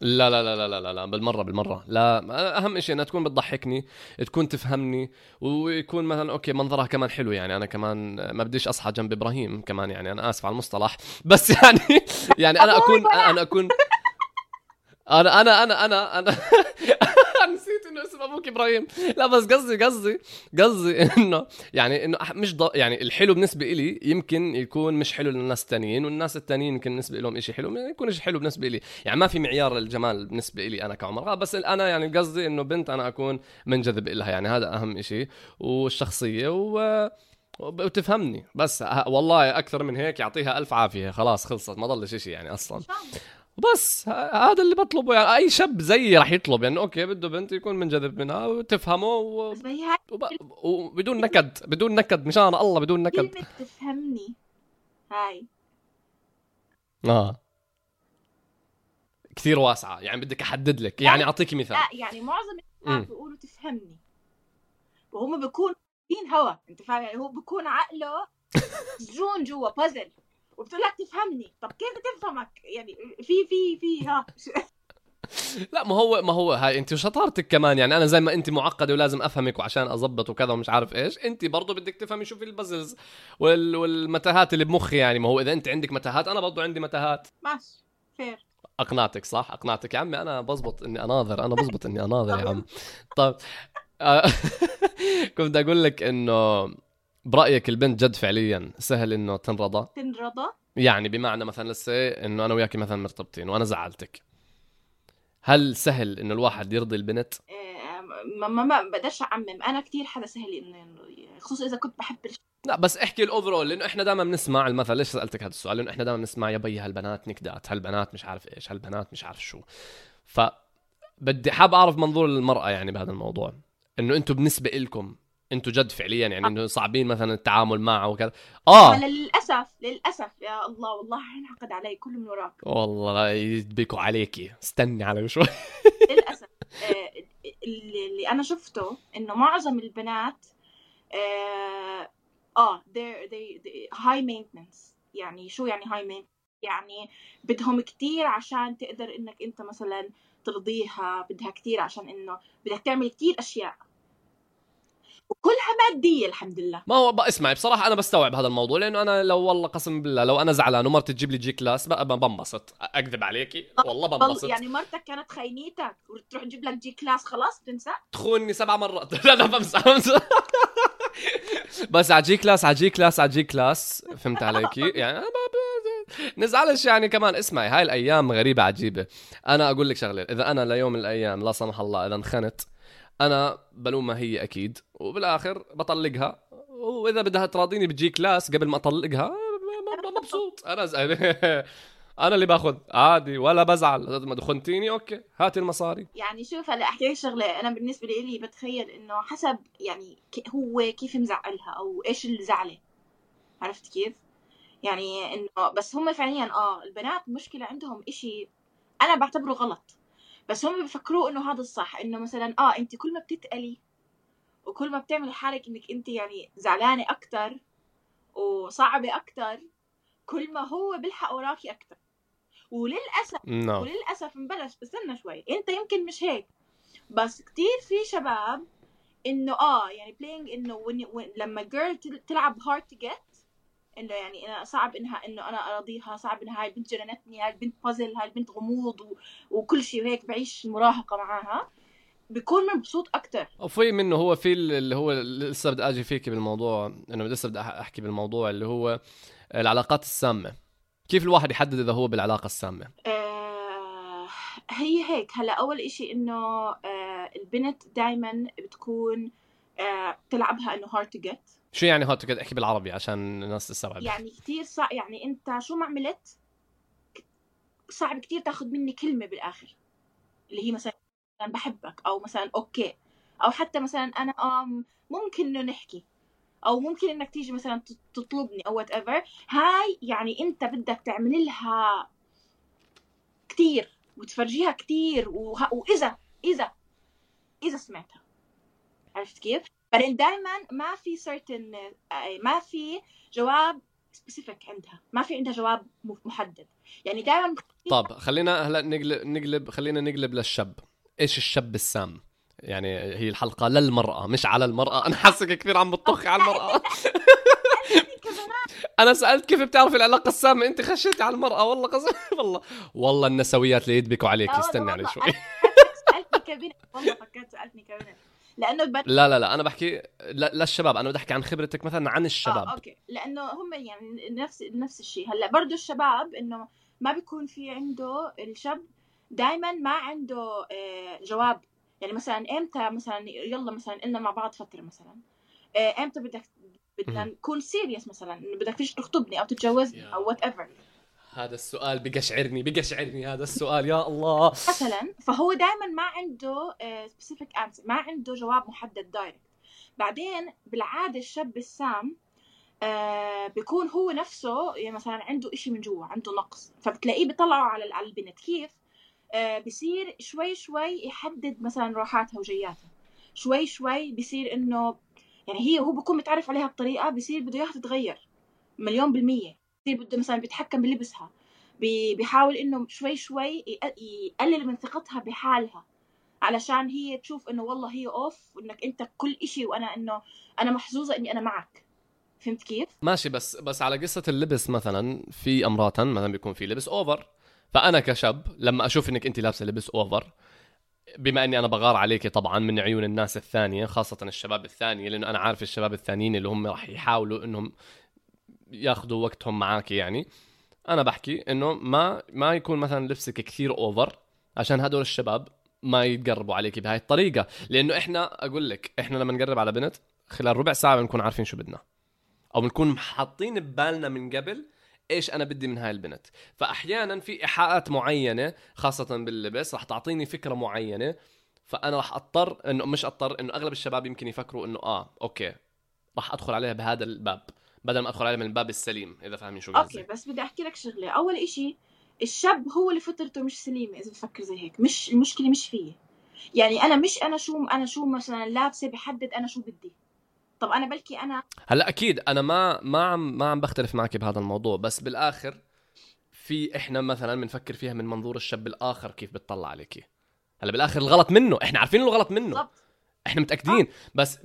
لا لا لا لا لا, لا بالمرة بالمرة. لا أهم شيء إنها تكون بتضحكني تكون تفهمني ويكون مثلا أوكي منظرها كمان حلو يعني أنا كمان ما بديش أصحى جنب إبراهيم كمان يعني أنا آسف على المصطلح بس يعني يعني أنا أكون أنا أكون أنا أنا أنا أنا أنا نسيت إنه اسم أبوك إبراهيم. لا بس قصدي قصدي قصدي إنه يعني إنه مش ض... يعني الحلو بالنسبة لي يمكن يكون مش حلو للناس التانيين والناس التانيين يمكن بالنسبة لهم شيء حلو ما يكونش حلو بالنسبة لي يعني ما في معيار الجمال بالنسبة لي أنا كعمر. آه، بس أنا يعني قصدي إنه بنت أنا أكون منجذب لها يعني هذا أهم شيء والشخصية و وتفهمني. بس ه- والله أكثر من هيك يعطيها ألف عافية. خلاص خلصت ما ضلش شيء يعني أصلا. بس هذا اللي بطلبه. يعني أي شاب زيي راح يطلب. يعني أوكي بده بنت يكون منجذب منها وتفهمه و... وب... وبدون نكد بدون نكد مشان الله بدون نكد. كلمة تفهمني. هاي. آه. كثير واسعة. يعني بدك أحدد لك. يعني أعطيكي مثال. لا يعني معظم الناس. بيقولوا تفهمني. وهم بيكونوا فين هوا. أنت فاهم؟ يعني هو بيكون عقله مسجون جوا بازل وبتقول لك تفهمني طب كيف تفهمك يعني في في في ها. لا ما هو ما هو هاي انت وشطارتك كمان. يعني أنا زي ما انت معقدة ولازم أفهمك وعشان أظبط وكذا ومش عارف إيش انت برضه بدك تفهمي شو في ال puzzles وال... والمتاهات اللي بمخي يعني. ما هو إذا انت عندك متاهات أنا برضه عندي متاهات. ماشي. fair أقنعتك صح؟ أقنعتك يا عمي أنا بزبط إني أناظر. أنا بزبط إني أناظر يا عم. طيب آه، كنت أقول لك إنه برأيك البنت جد فعليا سهل إنه تنرضى؟ تنرضى؟ يعني بمعنى مثلا لسه إنه أنا وياك مثلا مرتبطين وأنا زعلتك. هل سهل إنه الواحد يرضي البنت؟ آه، ما ما ما بقدرش أعمم. أنا كثير حدا سهل إنه خصوصا إذا كنت بحب الش... لا بس احكي ال overall لأنه إحنا دائما بنسمع المثل ليش سألتك هذا السؤال؟ لأنه إحنا دائما بنسمع يا بي هالبنات نكدات هالبنات مش عارف إيش هالبنات مش عارف شو. ف بدي حاب أعرف منظور المرأة يعني بهذا الموضوع. إنه أنتم بالنسبة لكم أنتم جد فعليا يعني إنه صعبين مثلا التعامل معه وكذا. آه. للاسف للأسف يا الله والله حينعقد علي كله من وراك. والله يدبكوا عليكي استني علي شوي. للأسف. آه، اللي أنا شفته إنه معظم البنات آه آه they're they, they high maintenance. يعني شو يعني maintenance يعني بدهم كتير عشان تقدر إنك أنت مثلا ترضيها بدها كتير عشان إنه بدك تعمل كتير أشياء. وكلها مادية الحمد لله. ما هو اسمعي بصراحة أنا بستوعب هذا الموضوع لأنه أنا لو والله قسم بالله لو أنا زعلان ومرتي تجيب لي G-Class بنبسط. أكذب عليكي والله بنبسط. يعني مرتك كانت خينيتك وتروح تجيب لك G-Class خلاص تنسى؟ تخوني سبع مرات. لا لا بمزح بمزح بس على G-Class على G-Class على G-Class فهمت عليكي؟ يعني أنا ب- نزعلش يعني كمان. اسمعي هاي الأيام غريبة عجيبة. أنا أقول لك شغلة إذا أنا ليوم من الأيام لا سمح الله إذا انخنت أنا بلومها هي أكيد وبالآخر بطلقها. وإذا بدها تراضيني ب G-Class قبل ما أطلقها مبسوط. أنا ز... أنا اللي باخذ. عادي ولا بزعل. ما خنتيني okay. هات المصاري. يعني شوف هلا أحكي لك شغلة. أنا بالنسبة لي بتخيل إنه حسب يعني هو كيف مزعلها أو إيش اللي زعله عرفت كيف؟ يعني إنه بس هم فعليا آه البنات مشكلة عندهم إشي أنا بعتبره غلط. بس هم بفكروه إنه هذا الصح إنه مثلا آه أنت كل ما بتتقلي وكل ما بتعملي حالك إنك أنت يعني زعلانة أكثر وصعبة أكثر كل ما هو بيلحق وراكي أكثر وللأسف نعم. وللأسف نبلش استنى شوي. أنت يمكن مش هيك بس كتير في شباب إنه آه يعني بلاينج إنه when, when, لما جيرل تلعب hard to get إنه يعني أنا صعب إنها إنه أنا أراضيها صعب إنها هاي البنت جننتني هاي البنت بازل هاي البنت غموض و... وكل شيء وهيك بعيش المراهقه معاها. بيكون مبسوط أكثر وفي منه هو في اللي هو لسه بدي أجي فيك بالموضوع إنه لسه بدي أحكي بالموضوع اللي هو العلاقات السامة. كيف الواحد يحدد إذا هو بالعلاقة السامة؟ آه هي هيك. هلا أول إشي إنه آه البنت دائما بتكون آه تلعبها إنه hard to get شو يعني هات كده؟ احكي بالعربي عشان الناس تستوعب يعني كتير صعب يعني انت شو ما عملت صعب كتير تاخذ مني كلمة بالآخر. اللي هي مثلا بحبك أو مثلا okay. أو حتى مثلا أنا ممكن إنه نحكي. أو ممكن إنك تيجي مثلا تط- تطلبني أو whatever هاي يعني انت بدك تعمل لها كتير وتفرجيها كتير وه... وإذا إذا إذا سمعتها. عرفت كيف؟ بعدين دائما ما في certain آه، ما في جواب سبيسيفيك عندها. ما في عندها جواب محدد. يعني دائما طب خلينا هلا نقلب نقلب خلينا نقلب للشاب. إيش الشاب السام؟ يعني هي الحلقة للمرأة مش على المرأة. أنا حاسك كثير عم بتطخي على المرأة. أنا سألت كيف بتعرفي العلاقة السامة؟ أنت خشيتي على المرأة. والله قسم والله. والله النسويات اللي يدبكوا عليك. والله علي شوي. أنا سألتني كبنت والله فكرت سألتني كبنت لأنه بد... لا لا لا أنا بحكي لا للشباب. أنا بدي أحكي عن خبرتك مثلا عن الشباب. okay. لأنه هم يعني نفس نفس الشيء. هلأ برضه الشباب إنه ما بيكون في عنده الشاب دائما ما عنده آه، جواب. يعني مثلا إمتى مثلا يلا مثلا قلنا مع بعض فترة مثلا. آه، إمتى بدك بدنا. نكون serious مثلا. انه بدك تيجي تخطبني أو تتجوزني أو whatever هذا السؤال بقشعرني بقشعرني هذا السؤال يا الله. مثلا فهو دائما ما عنده specific answer ما عنده جواب محدد direct بعدين بالعادة الشاب السام آه بيكون هو نفسه يعني مثلا عنده إشي من جوا عنده نقص. فبتلاقيه بيطلعه على البنت كيف؟ آه بصير شوي شوي يحدد مثلا راحاتها وجياتها شوي شوي بصير إنه يعني هي هو بكون متعرف عليها بطريقة بصير بده اياها تتغير مليون بالمية. بده مثلا بيتحكم بلبسها بيحاول إنه شوي شوي يقلل من ثقتها بحالها. علشان هي تشوف إنه والله هي أوف وإنك أنت كل إشي وأنا إنه أنا محظوظة إني أنا معك. فهمت كيف؟ ماشي بس بس على قصة اللبس مثلا في امرات مثلا بيكون في لبس over فأنا كشاب لما أشوف إنك أنت لابسة لبس over بما إني أنا بغار عليك طبعا من عيون الناس الثانية خاصة الشباب الثانية لأنه أنا عارف الشباب الثانيين اللي هم راح يحاولوا إنهم ياخذوا وقتهم معك يعني. أنا بحكي إنه ما ما يكون مثلا لبسك كثير over عشان هدول الشباب ما يتقربوا عليك بهاي الطريقة. لأنه إحنا أقول لك إحنا لما نقرب على بنت خلال ربع ساعة بنكون عارفين شو بدنا. أو بنكون حاطين ببالنا من قبل إيش أنا بدي من هاي البنت. فاحيانا في إيحاءات معينة خاصة باللبس رح تعطيني فكرة معينة. فأنا رح أضطر إنه مش أضطر إنه أغلب الشباب يمكن يفكروا إنه آه okay رح أدخل عليها بهذا الباب. بدل ما أدخل عليها من الباب السليم إذا فاهمين شو قصدي. okay بس بدي أحكي لك شغلة. أول إشي الشاب هو اللي فطرته مش سليمة إذا بفكر زي هيك. مش المشكلة مش فيه يعني أنا مش أنا شو أنا شو مثلا لابسة بحدد أنا شو بدي. طب أنا بلكي أنا هلأ أكيد أنا ما ما عم ما عم بختلف معك بهذا الموضوع بس بالآخر في إحنا مثلا بنفكر فيها من منظور الشاب الآخر كيف بتطلع عليك هلأ بالآخر الغلط منه إحنا عارفين انه الغلط منه. بالضبط. إحنا متأكدين. بس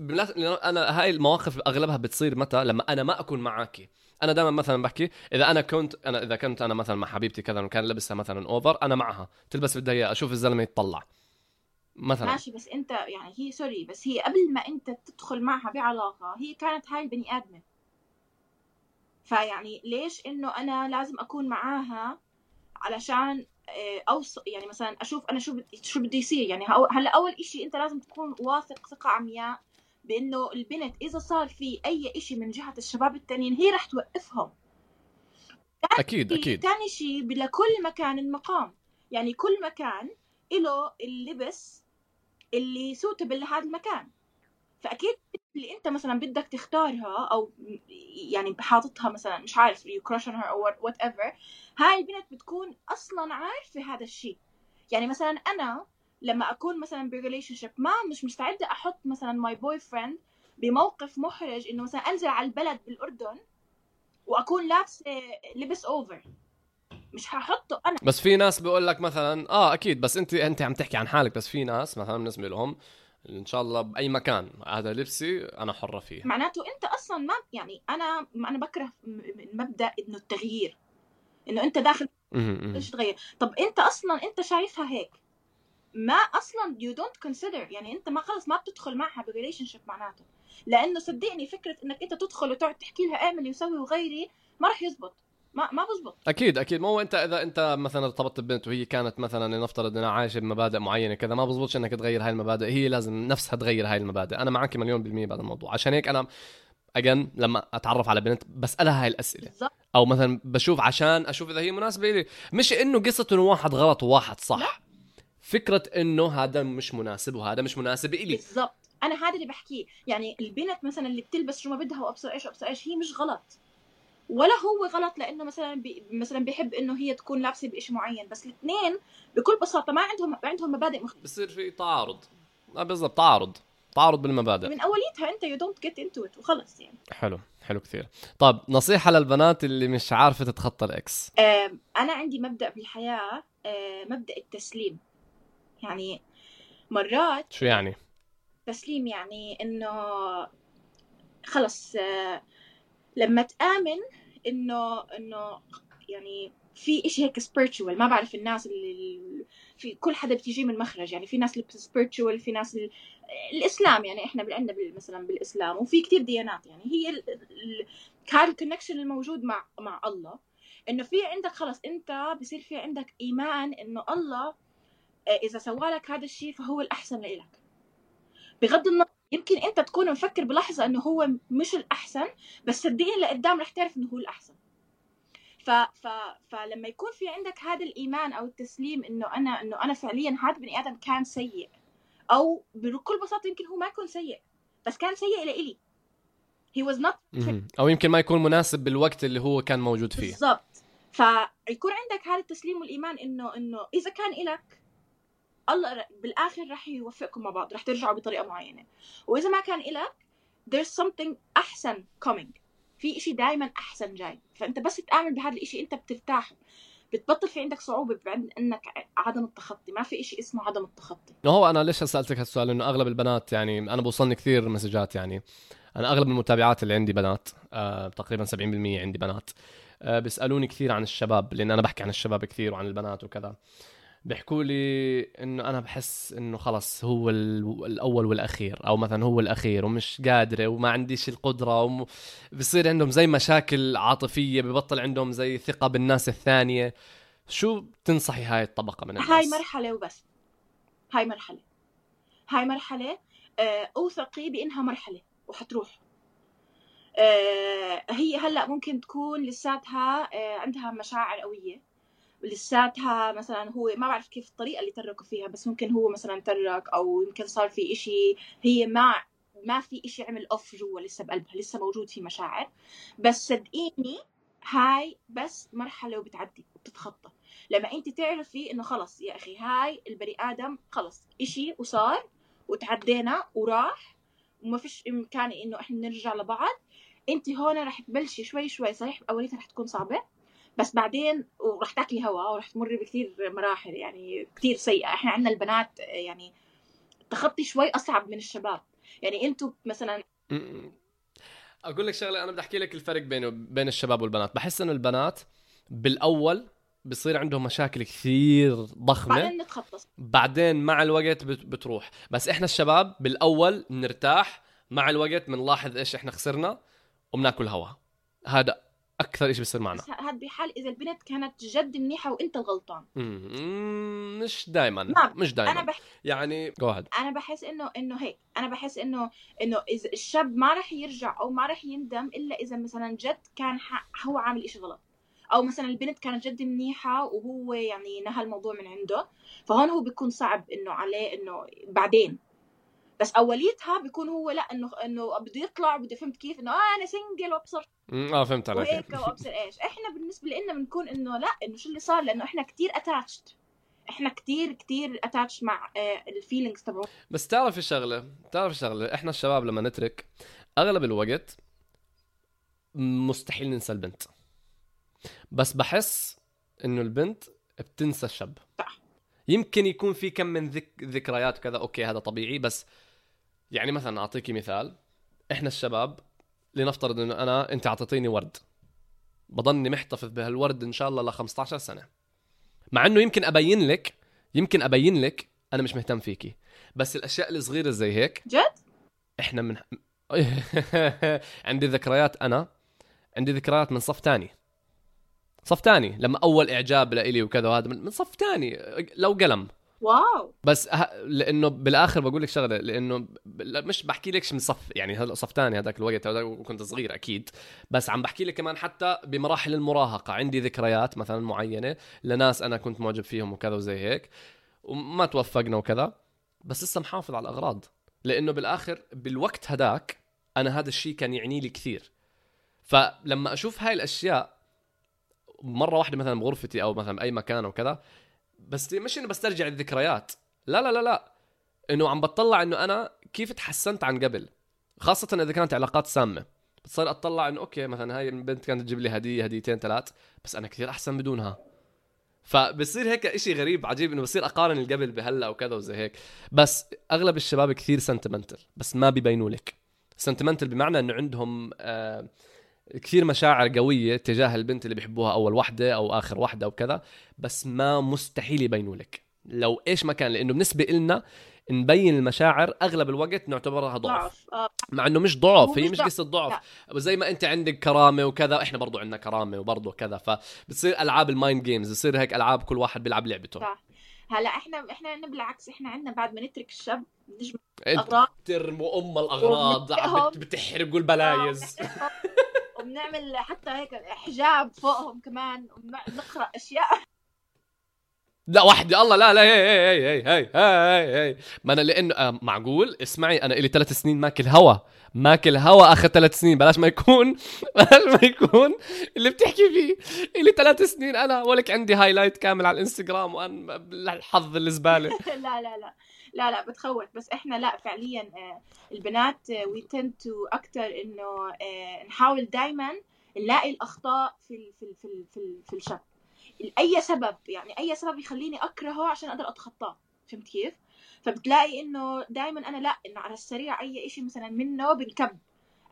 أنا هاي المواقف أغلبها بتصير متى؟ لما أنا ما أكون معك أنا دائما مثلا بحكي إذا أنا كنت أنا إذا كنت أنا مثلا مع حبيبتي كذا وكان لبسها مثلا over أنا معها. تلبس بدها اياه أشوف الزلمة يتطلع. مثلا. ماشي بس أنت يعني هي sorry بس هي قبل ما أنت تدخل معها بعلاقة هي كانت هاي البني آدمة. فيعني ليش إنه أنا لازم أكون معاها علشان آه، اوصل يعني مثلا أشوف أنا شو شو بده يصير؟ يعني هلأ أول إشي أنت لازم تكون واثق ثقة عمياء بأنه البنت إذا صار في أي إشي من جهة الشباب التانيين هي رح توقفهم. أكيد أكيد. ثاني شيء لكل مكان المقام. يعني كل مكان له اللبس اللي suitable لهذا المكان. فأكيد اللي أنت مثلا بدك تختارها أو يعني حاططها مثلا مش عارف you crush her أو whatever هاي البنت بتكون أصلا عارفة هذا الشيء. يعني مثلا أنا لما أكون مثلا ب relationship ما مش مستعدة أحط مثلا my boyfriend بموقف محرج إنه مثلا أنزل على البلد بالأردن وأكون لابسة لبس over مش هحطه أنا. بس في ناس بيقول لك مثلا آه أكيد بس أنت أنت عم تحكي عن حالك بس في ناس مثلا بالنسبة لهم إن شاء الله بأي مكان. هذا لبسي أنا حرة فيه. معناته أنت أصلا ما يعني أنا أنا بكره مبدأ إنه التغيير. إنه أنت داخل ليش تغير؟ طب أنت أصلا أنت شايفها هيك. ما أصلا you don't consider يعني أنت ما خلص ما بتدخل معها ب relationship معناته. لأنه صدقني فكرة إنك أنت تدخل وتقعد تحكي لها اعملي وسوي وغيري ما راح يزبط. ما ما بزبط. أكيد أكيد. ما هو أنت إذا أنت مثلا ارتبطت ببنت وهي كانت مثلا لنفترض إنها عايشة بمبادئ معينة كذا ما بزبطش إنك تغير هاي المبادئ. هي لازم نفسها تغير هاي المبادئ. أنا معك مليون بالمية بهذا الموضوع. عشان هيك أنا اجن لما أتعرف على بنت بسألها هاي الأسئلة. بالزبط. أو مثلا بشوف عشان أشوف إذا هي مناسبة لي. مش إنه قصة إنه واحد غلط وواحد صح. لا. فكرة إنه هذا مش مناسب وهذا مش مناسب إلي. بالضبط. أنا هذا اللي بحكيه. يعني البنت مثلا اللي بتلبس شو ما بدها وأبصر إيش وابصر إيش هي مش غلط. ولا هو غلط لأنه مثلا بي مثلا بيحب إنه هي تكون لابسة بشيء معين بس الاثنين بكل بساطة ما عندهم عندهم مبادئ مختلفة. بصير في تعارض. آه بالضبط تعارض. تعارض بالمبادئ. من أوليتها أنت you don't get into it وخلص يعني. حلو حلو كثير. طيب نصيحة للبنات اللي مش عارفة تتخطى ال ex آه أنا عندي مبدأ بالحياة آه مبدأ التسليم. يعني مرات شو يعني؟ تسليم يعني إنه خلص آه لما تآمن إنه إنه يعني في إشي هيك spiritual. ما بعرف الناس اللي في كل حدا بتيجي من مخرج يعني في ناس اللي spiritual في ناس اللي الإسلام يعني إحنا عندنا مثلا بالإسلام وفي كتير ديانات يعني هي هذا الكونكشن الموجود مع مع الله إنه في عندك خلص أنت بصير في عندك إيمان إنه الله آه، إذا سوالك هذا الشيء فهو الأحسن لإلك. بغض النظر يمكن انت تكون مفكر بلحظة انه هو مش الأحسن بس صدقني لقدام رح تعرف إنه هو الأحسن. ف... ف... فلما يكون في عندك هذا الإيمان أو التسليم إنه أنا إنه أنا فعليا هذا بني آدم كان سيء أو بكل بساطة يمكن هو ما يكون سيء بس كان سيء لإلي he was not أو يمكن ما يكون مناسب بالوقت اللي هو كان موجود فيه. بالضبط. فيكون عندك هذا التسليم والإيمان إنه إنه إذا كان إلك الله بالآخر راح يوفقكم مع بعض راح ترجعوا بطريقة معينة. وإذا ما كان إلك there's something أحسن coming. في إشي دائما أحسن جاي. فأنت بس تآمن بهذا الإشي أنت بترتاح بتبطل في عندك صعوبة بعد إنك عدم التخطي. ما في إشي اسمه عدم التخطي. هو أنا ليش سالتك هالسؤال إنه أغلب البنات يعني أنا بوصلني كثير مسجات يعني. أنا أغلب المتابعات اللي عندي بنات آه تقريبا 70% عندي بنات. آه بيسألوني كثير عن الشباب لأن أنا بحكي عن الشباب كثير وعن البنات وكذا. بيحكوا لي إنه أنا بحس إنه خلص هو الأول والأخير أو مثلا هو الأخير ومش قادرة وما عنديش القدرة وم... بصير عندهم زي مشاكل عاطفية ببطل عندهم زي ثقة بالناس الثانية. شو بتنصحي هاي الطبقة من الناس؟ هاي مرحلة وبس. هاي مرحلة. هاي مرحلة آه، أوثقي بإنها مرحلة وحتروح. آه، هي هلأ ممكن تكون لساتها آه، عندها مشاعر قوية. لساتها مثلا هو ما بعرف كيف الطريقة اللي تركوا فيها بس ممكن هو مثلا ترك أو يمكن صار في إشي هي ما ما في إشي عمل اوف جوا لسه بقلبها لسه موجود في مشاعر. بس صدقيني هاي بس مرحلة وبتعدي وبتتخطى. لما أنت تعرفي إنه خلص يا أخي هاي البني آدم خلص إشي وصار وتعدينا وراح وما فيش امكاني إنه إحنا نرجع لبعض. أنت هون رح تبلشي شوي شوي صحيح أوليتها رح تكون صعبة بس بعدين ورح تاكلي هواء ورح تمري بكثير مراحل يعني كثير سيئة. إحنا عندنا البنات يعني التخطي شوي أصعب من الشباب. يعني أنتم مثلا أقول لك شغلة أنا بدي أحكي لك الفرق بينه بين الشباب والبنات. بحس إنه البنات بالأول بصير عندهم مشاكل كثير ضخمة. بعدين نتخطى بعدين مع الوقت بتروح. بس إحنا الشباب بالأول بنرتاح مع الوقت بنلاحظ إيش إحنا خسرنا وبناكل هوا. هذا أكثر شيء بيصير معنا. هذا بحال إذا البنت كانت جد منيحة وإنت الغلطان مش دائما مش دائما أنا بح... يعني جو أنا بحس انه إنه هيك. أنا بحس انه إنه إذا الشاب ما راح يرجع أو ما راح يندم إلا إذا مثلا جد كان هو عامل إشي غلط. أو مثلا البنت كانت جد منيحة وهو يعني نهى الموضوع من عنده. فهون هو بيكون صعب إنه عليه إنه بعدين. بس أوليتها بيكون هو لا انه إنه بده يطلع بده فهمت كيف؟ إنه آه أنا single وأبصر. آه فهمت عليك. وهيك وابصر إيش. إحنا بالنسبة لنا بنكون إنه لا إنه شو اللي صار؟ لأنه إحنا كتير attached إحنا كتير كتير attached مع آه، ال feelings تبعه. بس تعرف الشغلة تعرف الشغلة إحنا الشباب لما نترك أغلب الوقت مستحيل ننسى البنت. بس بحس إنه البنت بتنسى الشاب. صح. يمكن يكون في كم من ذك... ذكريات وكذا okay هذا طبيعي بس يعني مثلا أعطيكي مثال. إحنا الشباب لنفترض إنه أنا أنت أعطيتيني ورد. بضلني محتفظ بهالورد إن شاء الله ل 15 سنة. مع إنه يمكن أبين لك يمكن أبين لك أنا مش مهتم فيكي بس الأشياء الصغيرة زي هيك جد؟ إحنا من عندي ذكريات أنا عندي ذكريات من صف تاني. صف تاني لما أول إعجاب لإلي وكذا وهذا من صف تاني لو قلم. واو. بس ه... لأنه بالآخر بقول لك شغلة لأنه مش بحكي لكش من صف يعني صف ثاني هذاك الوقت وكنت صغير أكيد بس عم بحكي لك كمان حتى بمراحل المراهقة عندي ذكريات مثلا معينة لناس أنا كنت معجب فيهم وكذا وزي هيك وما توفقنا وكذا بس لسه محافظ على الأغراض لأنه بالآخر بالوقت هداك أنا هذا الشيء كان يعني لي كثير. فلما أشوف هاي الأشياء مرة واحدة مثلا بغرفتي أو مثلا بأي مكان أو بس مش إنه بسترجع الذكريات لا لا لا لا. إنه عم بطلع إنه أنا كيف تحسنت عن قبل. خاصة إذا كانت علاقات سامة. بتصير أطلع إنه okay مثلا هاي البنت كانت تجيب لي هدية هديتين ثلاث بس أنا كثير أحسن بدونها. فبصير هيك إشي غريب عجيب إنه بصير أقارن القبل بهلأ وكذا وزي هيك. بس أغلب الشباب كثير sentimental بس ما بيبينوا لك. sentimental بمعنى إنه عندهم آه كثير مشاعر قوية تجاه البنت اللي بيحبوها أول وحدة أو آخر وحدة أو كذا بس ما مستحيل يبينوا لك. لو إيش ما كان لأنه بالنسبة إلنا نبين المشاعر أغلب الوقت نعتبرها ضعف. آه. مع إنه مش ضعف هي مش قصة ضعف. زي ما أنت عندك كرامة وكذا إحنا برضو عندنا كرامة وبرضو كذا فبتصير ألعاب ال mind games بتصير هيك ألعاب كل واحد بيلعب لعبته. صح. هلأ إحنا إحنا بالعكس إحنا عندنا بعد ما نترك الشاب نجمع الأغراض. ترموا أم الأغراض بتحرقوا البلايز. وبنعمل حتى هيك حجاب فوقهم كمان ونقرا أشياء. لا وحدي الله لا لا هي هي هي هي هي هي ما أنا لأنه آه معقول؟ اسمعي أنا لي ثلاث سنين ماكل هوا. ماكل هوا آخر ثلاث سنين. بلاش ما يكون بلاش ما يكون اللي بتحكي فيه. لي ثلاث سنين أنا ولك عندي highlight كامل على الإنستغرام وأنا الحظ الزباله لا لا لا. لا لا بتخوف. بس إحنا لا فعليا آه، البنات وي تو أكثر إنه آه، نحاول دائما نلاقي الأخطاء في في في في, في الشاب. أي سبب يعني أي سبب يخليني أكرهه عشان أقدر أتخطاه. فهمت كيف؟ فبتلاقي إنه دائما أنا لا إنه على السريع أي إشي مثلا منه بنكب.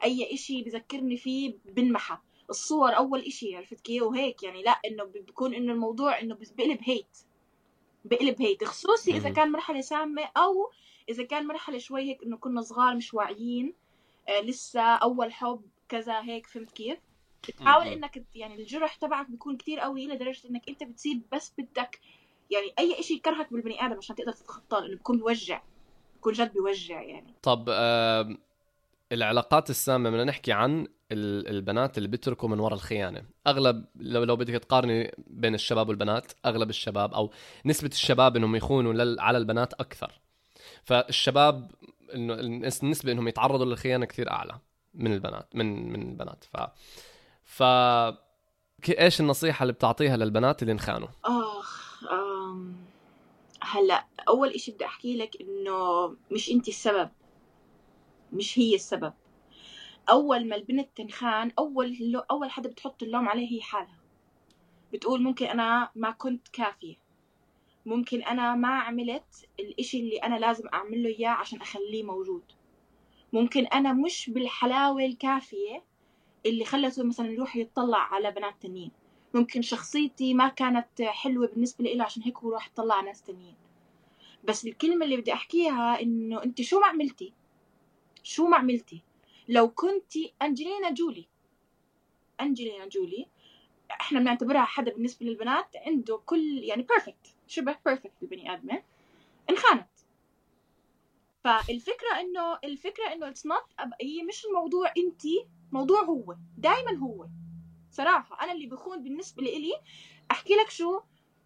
أي إشي بذكرني فيه بنمحى. الصور أول إشي عرفت كيف؟ وهيك يعني لا إنه بيكون إنه الموضوع إنه بقلب هيت بقلب هيت خصوصي إذا كان مرحلة سامة أو إذا كان مرحلة شوي هيك إنه كنا صغار مش واعيين آه لسه أول حب كذا هيك فهمت كيف؟ بتحاول إنك يعني الجرح تبعك بيكون كتير قوي لدرجة إنك أنت بتصير بس بدك يعني أي شيء يكرهك بالبني آدم عشان تقدر تتخطاه لأنه بيكون بيوجع بيكون جد بيوجع يعني. طب آه العلاقات السامة بدنا نحكي عن البنات اللي بيتركوا من وراء الخيانة. أغلب لو لو بدك تقارني بين الشباب والبنات أغلب الشباب أو نسبة الشباب إنهم يخونوا على البنات أكثر. فالشباب إنه النسبة إنهم يتعرضوا للخيانة كثير أعلى من البنات من من البنات. ف ف إيش النصيحة اللي بتعطيها للبنات اللي انخانوا؟ آخ هلأ أول إشي بدي أحكي لك إنه مش انت السبب. مش هي السبب. أول ما البنت تنخان أول أول حدا بتحط اللوم عليه هي حالها. بتقول ممكن أنا ما كنت كافية. ممكن أنا ما عملت الإشي اللي أنا لازم أعمله إياه عشان أخليه موجود. ممكن أنا مش بالحلاوة الكافية اللي خلته مثلا يروح يطلع على بنات تانيين. ممكن شخصيتي ما كانت حلوة بالنسبة له عشان هيك هو راح يطلع ناس تانيين. بس الكلمة اللي بدي أحكيها إنه أنت شو ما عملتي؟ شو ما عملتي؟ لو كنتي أنجلينا جولي. أنجلينا جولي. إحنا بنعتبرها حدا بالنسبة للبنات عنده كل يعني perfect شبه perfect البني آدمة. انخانت. فالفكرة إنه الفكرة إنه it's not هي مش الموضوع أنت موضوع هو دائما هو. صراحة أنا اللي بخون بالنسبة لإلي أحكي لك شو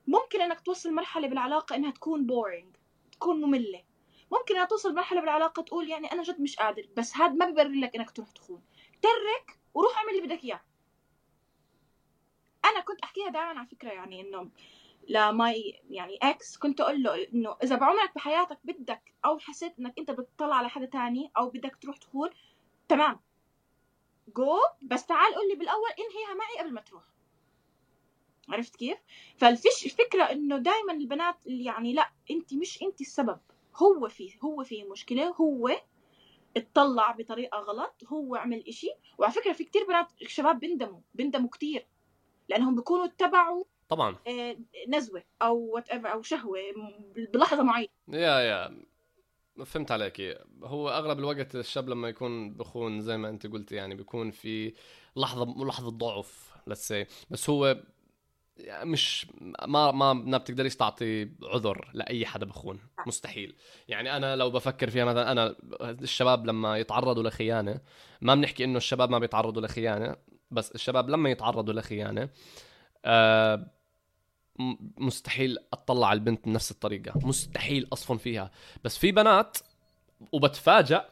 ممكن أنك توصل مرحلة بالعلاقة إنها تكون boring تكون مملة. ممكن انها توصل مرحلة بالعلاقة تقول يعني أنا جد مش قادر بس هذا ما ببرر لك إنك تروح تخون. ترك وروح اعمل اللي بدك إياه. أنا كنت أحكيها دائما على فكرة يعني إنه ل my يعني ex كنت أقول له إنه إذا بعمرك بحياتك بدك أو حسيت إنك أنت بتطلع على حدا تاني أو بدك تروح تخون تمام. جو بس تعال قول لي بالأول انهيها معي قبل ما تروح. عرفت كيف؟ فالفش الفكرة إنه دائما البنات اللي يعني لا أنت مش أنت السبب. هو فيه هو فيه مشكلة هو اتطلع بطريقة غلط هو عمل إشي. وعلى فكرة في كتير بنات شباب بندموا بندموا كتير. لأنهم بيكونوا اتبعوا طبعا. آه، نزوة أو وات أو شهوة بلحظة معينة. يا يا. فهمت عليك. هو أغلب الوقت الشاب لما يكون بخون زي ما أنت قلت يعني بيكون في لحظة لحظة ضعف بس هو مش ما ما ما بتقدريش تعطي عذر لأي حدا بخون مستحيل. يعني أنا لو بفكر فيها مثلا أنا الشباب لما يتعرضوا لخيانة ما بنحكي إنه الشباب ما بيتعرضوا لخيانة بس الشباب لما يتعرضوا لخيانة آه مستحيل أطلع على البنت بنفس الطريقة مستحيل أصفن فيها. بس في بنات وبتفاجأ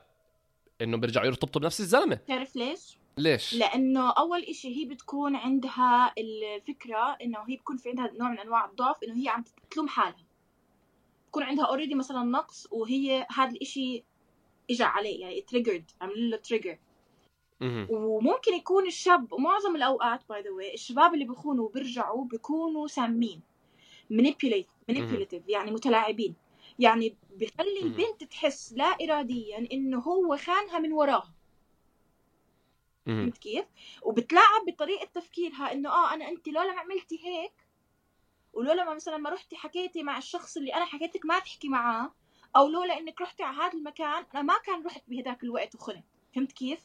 إنه بيرجعوا يرتبطوا بنفس الزلمة. تعرف ليش؟ ليش؟ لأنه أول إشي هي بتكون عندها الفكرة إنه هي بكون في عندها نوع من أنواع الضعف إنه هي عم تلوم حالها. بكون عندها already مثلا نقص وهي هذا الإشي اجى عليه يعني triggered عمل له trigger وممكن يكون الشاب ومعظم الأوقات by the way الشباب اللي بيخونوا وبيرجعوا بيكونوا سامين manipulative يعني متلاعبين. يعني بخلي البنت تحس لا اراديا إنه هو خانها من وراها. فهمت كيف؟ وبتلاعب بطريقة تفكيرها إنه آه أنا انت لولا ما عملتي هيك ولولا ما مثلا ما رحتي حكيتي مع الشخص اللي أنا حكيتك ما تحكي معاه أو لولا إنك رحتي على هذا المكان أنا ما كان رحت بهداك الوقت وخنت فهمت كيف؟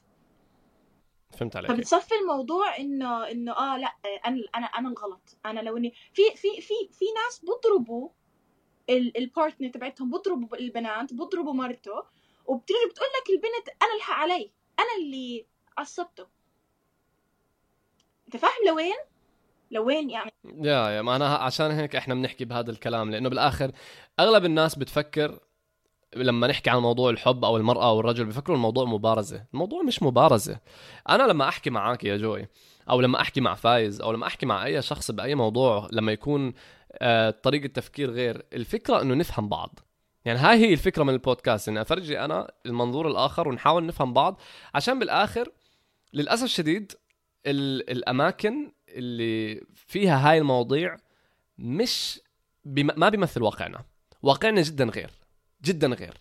فهمت عليك فبتصفي الموضوع إنه إنه آه لأ أنا أنا أنا الغلط أنا لو إني في في في في ناس بضربوا البارتنر تبعتهم بضربوا البنات بضربوا مرته وبتيجي بتقول لك البنت أنا ألحق علي أنا اللي عصبته أنت فاهم لوين؟ لوين يعني؟ يا يا ما أنا عشان هيك إحنا بنحكي بهذا الكلام لأنه بالآخر أغلب الناس بتفكر لما نحكي عن موضوع الحب أو المرأة أو الرجل بفكروا الموضوع مبارزة. الموضوع مش مبارزة. أنا لما أحكي معك يا جوي أو لما أحكي مع فايز أو لما أحكي مع أي شخص بأي موضوع لما يكون آه طريقة تفكير غير الفكرة إنه نفهم بعض. يعني هاي هي الفكرة من البودكاست إني أفرجي أنا المنظور الآخر ونحاول نفهم بعض عشان بالآخر للأسف الشديد ال- الأماكن اللي فيها هاي المواضيع مش بم... ما بيمثل واقعنا. واقعنا جدا غير جدا غير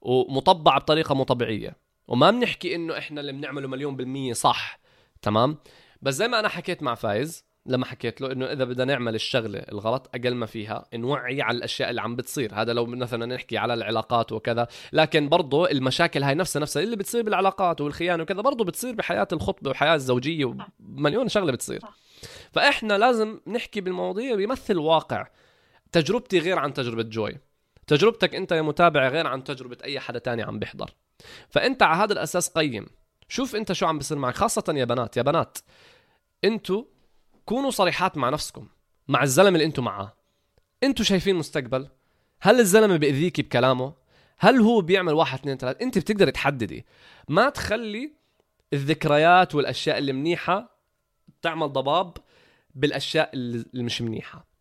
ومطبع بطريقة مو طبيعية. وما بنحكي إنه إحنا اللي بنعمله مليون بالمية صح تمام؟ بس زي ما أنا حكيت مع فايز لما حكيت له إنه إذا بدنا نعمل الشغلة الغلط أقل ما فيها نوعي على الأشياء اللي عم بتصير. هذا لو مثلا نحكي على العلاقات وكذا. لكن برضه المشاكل هاي نفسها نفسها اللي بتصير بالعلاقات والخيانة وكذا برضه بتصير بحياة الخطبة وحياة الزوجية ومليون شغلة بتصير. فإحنا لازم نحكي بالمواضيع بيمثل واقع. تجربتي غير عن تجربة جوي. تجربتك أنت يا متابع غير عن تجربة أي حدا تاني عم بيحضر. فأنت على هذا الأساس قيم. شوف أنت شو عم بيصير معك خاصة يا بنات. يا بنات أنتوا كونوا صريحات مع نفسكم مع الزلمة اللي أنتوا معاه. أنتوا شايفين مستقبل؟ هل الزلمة بيأذيكي بكلامه؟ هل هو بيعمل واحد اثنين ثلاث انت بتقدر تحددي. ما تخلي الذكريات والأشياء اللي منيحة تعمل ضباب بالأشياء اللي مش منيحة.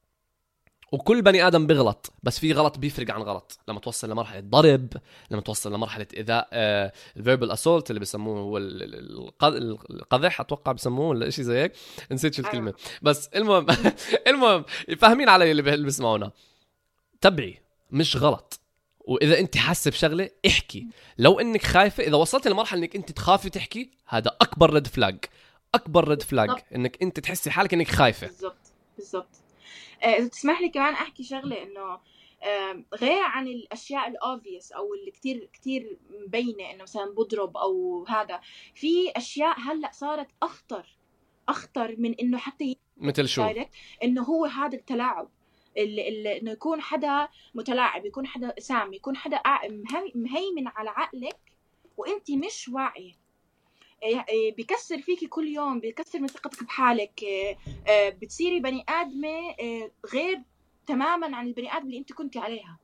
وكل بني آدم بيغلط بس في غلط بيفرق عن غلط. لما توصل لمرحلة ضرب لما توصل لمرحلة ايذاء الفيربال اسولت اللي بيسموه هو ال- ال- الق- القذح أتوقع بيسموه ولا شيء زي هيك؟ نسيت شو الكلمة. بس المهم المهم فاهمين علي اللي بي- اللي بيسمعونا. تبعي مش غلط. وإذا أنت حاسة بشغلة احكي. لو إنك خايفة إذا وصلت لمرحلة إنك أنت تخافي تحكي هذا أكبر red flag أكبر red flag. إنك أنت تحسي حالك إنك خايفة. بالضبط. بالضبط. إذا تسمح لي كمان أحكي شغلة إنه غير عن الأشياء ال obvious أو اللي كتير كتير مبينة إنه مثلا بضرب أو هذا في أشياء هلأ صارت أخطر أخطر من إنه حتى مثل شو؟ إنه هو هذا التلاعب إنه يكون حدا متلاعب يكون حدا سام يكون حدا مهيمن على عقلك وانت مش واعية. إيه- إيه، بكسر فيكي كل يوم بكسر من ثقتك بحالك. إيه، بتصيري بني آدمة غير تماما عن البني آدم اللي أنت كنتي عليها.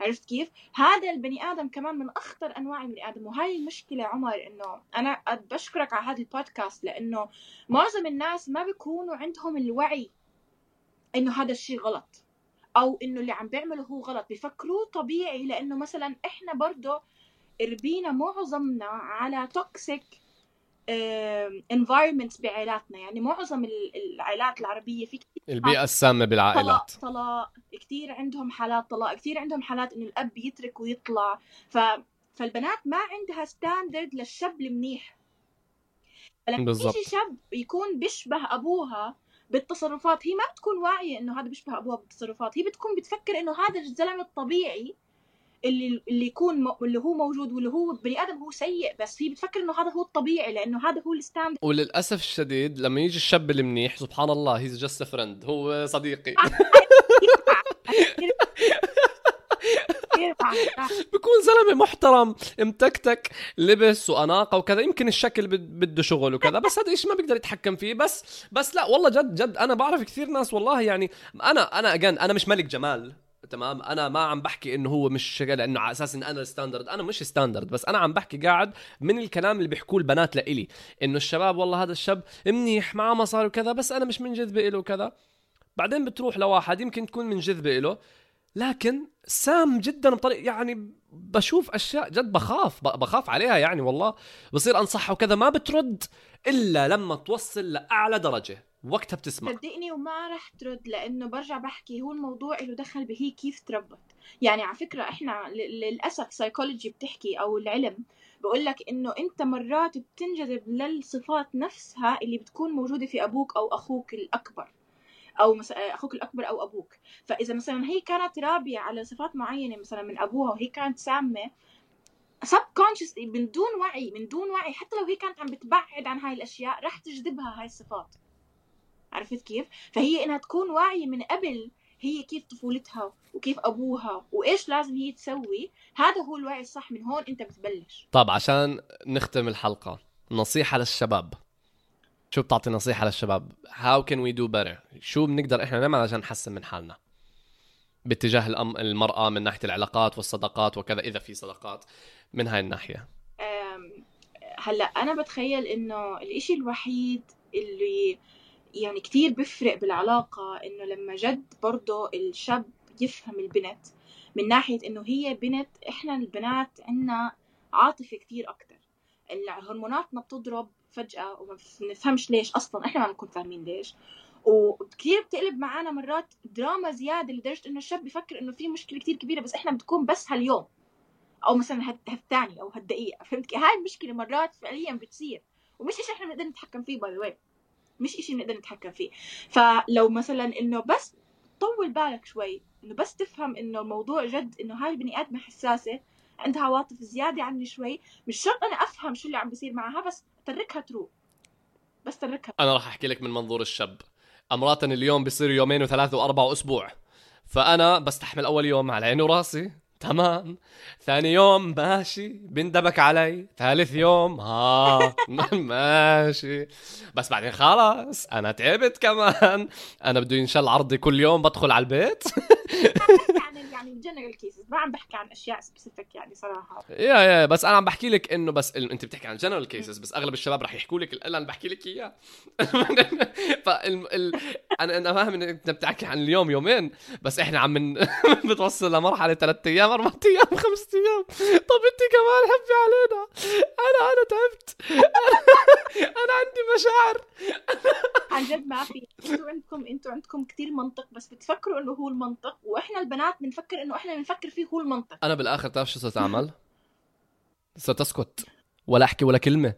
عرفت كيف؟ هذا البني آدم كمان من أخطر أنواع البني آدم وهاي المشكلة عمر إنه أنا بشكرك على هذا البودكاست لأنه معظم الناس ما بيكونوا عندهم الوعي إنه هذا الشيء غلط أو إنه اللي عم بيعمله هو غلط. بيفكروه طبيعي لأنه مثلا إحنا برضه ربينا معظمنا على توكسيك environments بعائلاتنا. يعني معظم ال- العائلات العربية. في كتير البيئة السامة طلاق بالعائلات. طلاق كثير عندهم حالات طلاق كثير عندهم حالات انه الأب يترك ويطلع. ف فالبنات ما عندها standard للشاب المنيح. فلما. يجي شاب يكون بيشبه أبوها بالتصرفات هي ما بتكون واعية إنه هذا بيشبه أبوها بالتصرفات. هي بتكون بتفكر إنه هذا الزلمة الطبيعي اللي اللي يكون م... اللي هو موجود واللي هو بني آدم هو سيء بس هي بتفكر إنه هذا هو الطبيعي لأنه هذا هو ال standard وللأسف الشديد لما يجي الشاب المنيح سبحان الله he's just friend هو صديقي. بكون زلمه محترم متكتك لبس وأناقة وكذا. يمكن الشكل بد- بده شغل وكذا بس هذا الشيء ما بيقدر يتحكم فيه. بس بس لا والله جد جد أنا بعرف كثير ناس والله يعني أنا أنا اجان أنا مش ملك جمال. تمام؟ أنا ما عم بحكي إنه هو مش شغل لأنه على أساس إن أنا ال standard أنا مش standard بس أنا عم بحكي قاعد من الكلام اللي بيحكوه البنات لإلي. إنه الشباب والله هذا الشاب منيح معاه مصاري وكذا بس أنا مش منجذبه له وكذا. بعدين بتروح لواحد يمكن تكون منجذبه له لكن سام جدا بطريقه يعني بشوف أشياء جد بخاف بخاف عليها يعني والله. بصير انصحها وكذا ما بترد إلا لما توصل لأعلى درجة. وقتها بتسمع. صدقني وما رح ترد لأنه برجع بحكي هو الموضوع له دخل بهي كيف تربت يعني على فكرة إحنا للأسف سايكولوجي بتحكي أو العلم بقول لك إنه أنت مرات بتنجذب للصفات نفسها اللي بتكون موجودة في أبوك أو أخوك الأكبر أو مثلا أخوك الأكبر أو أبوك. فإذا مثلا هي كانت رابيه على صفات معينة مثلا من أبوها وهي كانت سامة سب من دون وعي من دون وعي حتى لو هي كانت عم بتبعد عن هاي الأشياء رح تجذبها هاي الصفات. عرفت كيف؟ فهي إنها تكون واعية من قبل هي كيف طفولتها وكيف أبوها وإيش لازم هي تسوي. هذا هو الوعي الصح من هون أنت بتبلش. طب عشان نختم الحلقة نصيحة للشباب. شو بتعطي نصيحة للشباب؟ How can we do better شو بنقدر إحنا نعمل عشان نحسن من حالنا؟ باتجاه الأم... المرأة من ناحية العلاقات والصداقات وكذا إذا في صداقات. من هاي الناحية. هلأ أنا بتخيل إنه الإشي الوحيد اللي يعني كتير بفرق بالعلاقة إنه لما جد برضه الشاب يفهم البنت من ناحية إنه هي بنت إحنا البنات عنا عاطفة كثير أكثر هرموناتنا بتضرب فجأة وما بنفهمش ليش أصلا إحنا ما بنكون فاهمين ليش. وكثير بتقلب معانا مرات دراما زيادة لدرجة إنه الشاب بفكر إنه في مشكلة كثير كبيرة بس إحنا بتكون بس هاليوم. أو مثلا هالثانية أو هالدقيقة. فهمت هاي المشكلة مرات فعليا بتصير. ومش شيء إحنا بنقدر نتحكم فيه by the مش شيء بنقدر نتحكم فيه. فلو مثلا إنه بس طول بالك شوي إنه بس تفهم إنه الموضوع جد إنه هاي البني آدمة حساسة عندها عواطف زيادة عني شوي مش شرط أنا أفهم شو اللي عم بيصير معها بس تركها تروح. بس تركها أنا راح أحكي لك من منظور الشاب. امرات اليوم بيصير يومين وثلاثة وأربعة وأسبوع. فأنا بستحمل أول يوم على عيني وراسي تمام. ثاني يوم ماشي. بندبك علي. ثالث يوم ها ماشي. بس بعدين خلاص أنا تعبت كمان. أنا بده ينشل عرضي كل يوم بدخل على البيت. general cases ما عم بحكي عن أشياء specific يعني صراحة. يا يا بس أنا عم بحكي لك إنه بس. أنت بتحكي عن general cases بس أغلب الشباب رح يحكوا لك اللي أنا بحكي لك إياه. فال ال... أنا أنا فاهم انك أنت بتحكي عن اليوم يومين بس إحنا عم من... بتوصل لمرحلة ثلاث أيام أربع أيام خمس أيام. طب أنت كمان حبي علينا. أنا أنا تعبت. أنا, أنا عندي مشاعر. عن جد ما في. أنتوا عندكم أنتوا عندكم كثير منطق بس بتفكروا إنه هو المنطق وإحنا البنات بنفكر انه إحنا بنفكر فيه هو المنطق أنا بالآخر تعرف شو صرت أعمل؟ صرت أسكت ولا أحكي ولا كلمة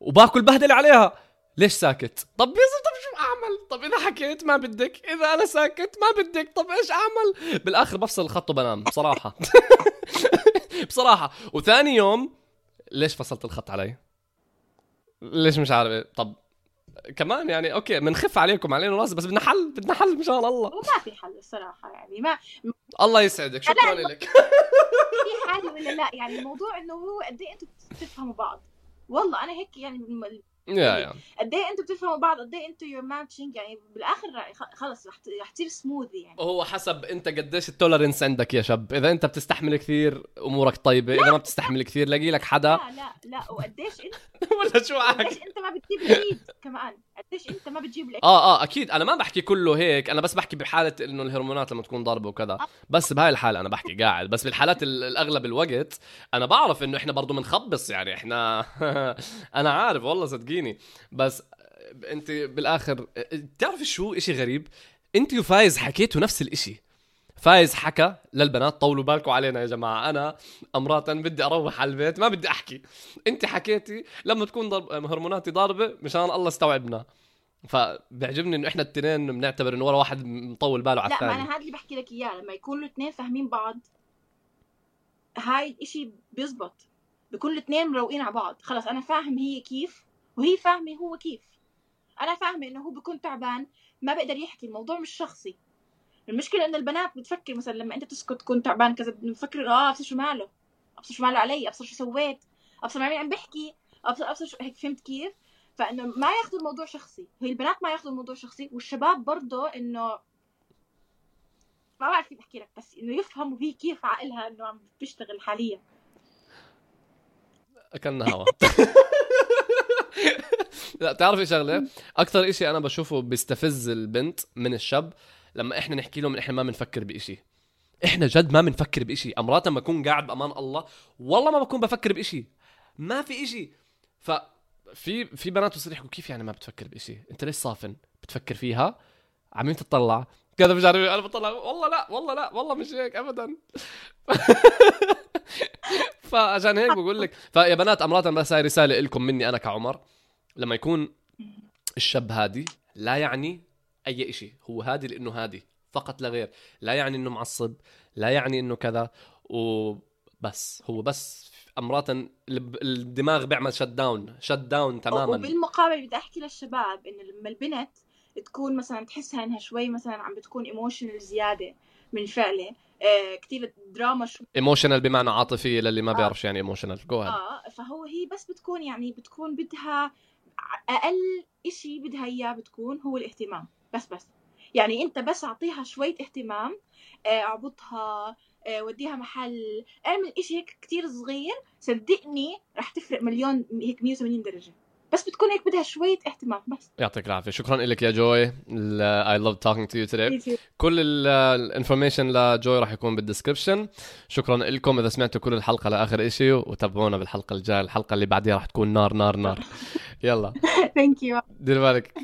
وباكل بهدلة عليها ليش ساكت؟ طب يا طب شو أعمل؟ طب إذا حكيت ما بدك، إذا أنا ساكت ما بدك، طب إيش أعمل؟ بالآخر بفصل الخط وبنام بصراحة بصراحة وثاني يوم ليش فصلت الخط علي؟ ليش مش عارف طب كمان يعني okay بنخف عليكم علينا راس بس بدنا حل بدنا حل مشان الله. وما في حل الصراحة يعني ما الله يسعدك شكرا لك. في حالي ولا لا؟ يعني الموضوع إنه هو قد إيه أنتم بتفهموا بعض. والله أنا هيك يعني يا يا قد إيه أنتم بتفهموا بعض قد إيه أنتم your matching يعني بالآخر خلص رح رح تصير سموذي يعني. هو حسب انت قديش ال tolerance عندك يا شاب إذا انت بتستحمل كثير أمورك طيبة. إذا ما بتستحمل كثير لاقي لك حدا. لا لا لا وقديش انت ولا شو قديش انت ما بتجيب العيد كمان. قديش أنت ما بتجيب العيد آه آه أكيد. أنا ما بحكي كله هيك. أنا بس بحكي بحاله إنه الهرمونات لما تكون ضاربة وكذا. آه. بس بهاي الحالة أنا بحكي قاعد. بس بالحالات الأغلب الوقت أنا بعرف إنه إحنا برضه بنخبص يعني. إحنا أنا عارف والله صدقيني. بس أنت بالآخر بتعرف شو إشي غريب؟ أنت وفايز حكيتوا نفس الإشي. فايز حكى للبنات طولوا بالكم علينا يا جماعة. أنا امراتا بدي أروح على البيت ما بدي أحكي. أنت حكيتي لما تكون ضرب هرموناتي ضاربة مشان الله استوعبنا. فبيعجبني إنه إحنا الاثنين بنعتبر إنه ولا واحد مطول باله على الثاني لا أنا هذا اللي بحكي لك إياه. لما يكونوا الاثنين فاهمين بعض هاي الاشي بيزبط. بكون الاثنين مروقين على بعض. خلص أنا فاهم هي كيف وهي فاهمة هو كيف. أنا فاهمة إنه هو بيكون تعبان ما بقدر يحكي. الموضوع مش شخصي. المشكلة إن البنات بتفكر مثلا لما أنت تسكت تكون تعبان كذا بفكر آه ابصر شو ماله؟ ابصر شو ماله علي؟ ابصر شو سويت؟ ابصر مع مين عم بحكي؟ ابصر ابصر شو هيك فهمت كيف؟ فإنه ما ياخذوا الموضوع شخصي. هي البنات ما ياخذوا الموضوع شخصي والشباب برضه إنه ما بعرف كيف أحكي لك بس إنه يفهموا هي كيف عقلها إنه عم بيشتغل حاليا. أكلنا هوا. لا بتعرفي شغلة؟ أكثر إشي أنا بشوفه بيستفز البنت من الشاب لما إحنا نحكي لهم إحنا ما بنفكر بإشي. إحنا جد ما بنفكر بإشي. أمرات لما أكون قاعد بأمان الله والله ما بكون بفكر بإشي. ما في إشي. ف في في بنات بصير يحكوا كيف يعني ما بتفكر بإشي؟ أنت ليش صافن؟ بتفكر فيها؟ عمين تطلع. كذا مش عارف أنا بطلع. والله لا والله لا والله مش هيك ابدا. فعشان هيك بقول لك. فيا بنات أمرات بس هاي رسالة لكم مني أنا كعمر لما يكون الشاب هادي لا يعني أي شيء هو هادي لإنه هادي فقط لا غير. لا يعني إنه معصب لا يعني إنه كذا وبس هو بس امرات الدماغ بيعمل shut down shut down تماما. وبالمقابل بدي أحكي للشباب إنه لما البنت تكون مثلا تحسها إنها شوي مثلا عم بتكون emotional زيادة من فعلة آه كثير دراما شو emotional بمعنى عاطفية للي ما آه. بيعرفش يعني emotional جو آه فهو هي بس بتكون يعني بتكون بدها أقل إشي بدها إياه بتكون هو الاهتمام. بس بس. يعني أنت بس أعطيها شوية اهتمام آه، أعبطها آه، وديها محل اعمل إشي هيك كتير صغير صدقني رح تفرق مليون هيك 180 درجة. بس بتكون هيك بدها شوية اهتمام بس. يعطيك العافية. شكرا لك يا جوي. I love talking to you today. كل ال information لجوي راح يكون بال description شكرا لكم إذا سمعتوا كل الحلقة لآخر شيء وتابعونا بالحلقة الجاية الحلقة اللي بعديها راح تكون نار نار نار. يلا. ثانك يو دير بالك.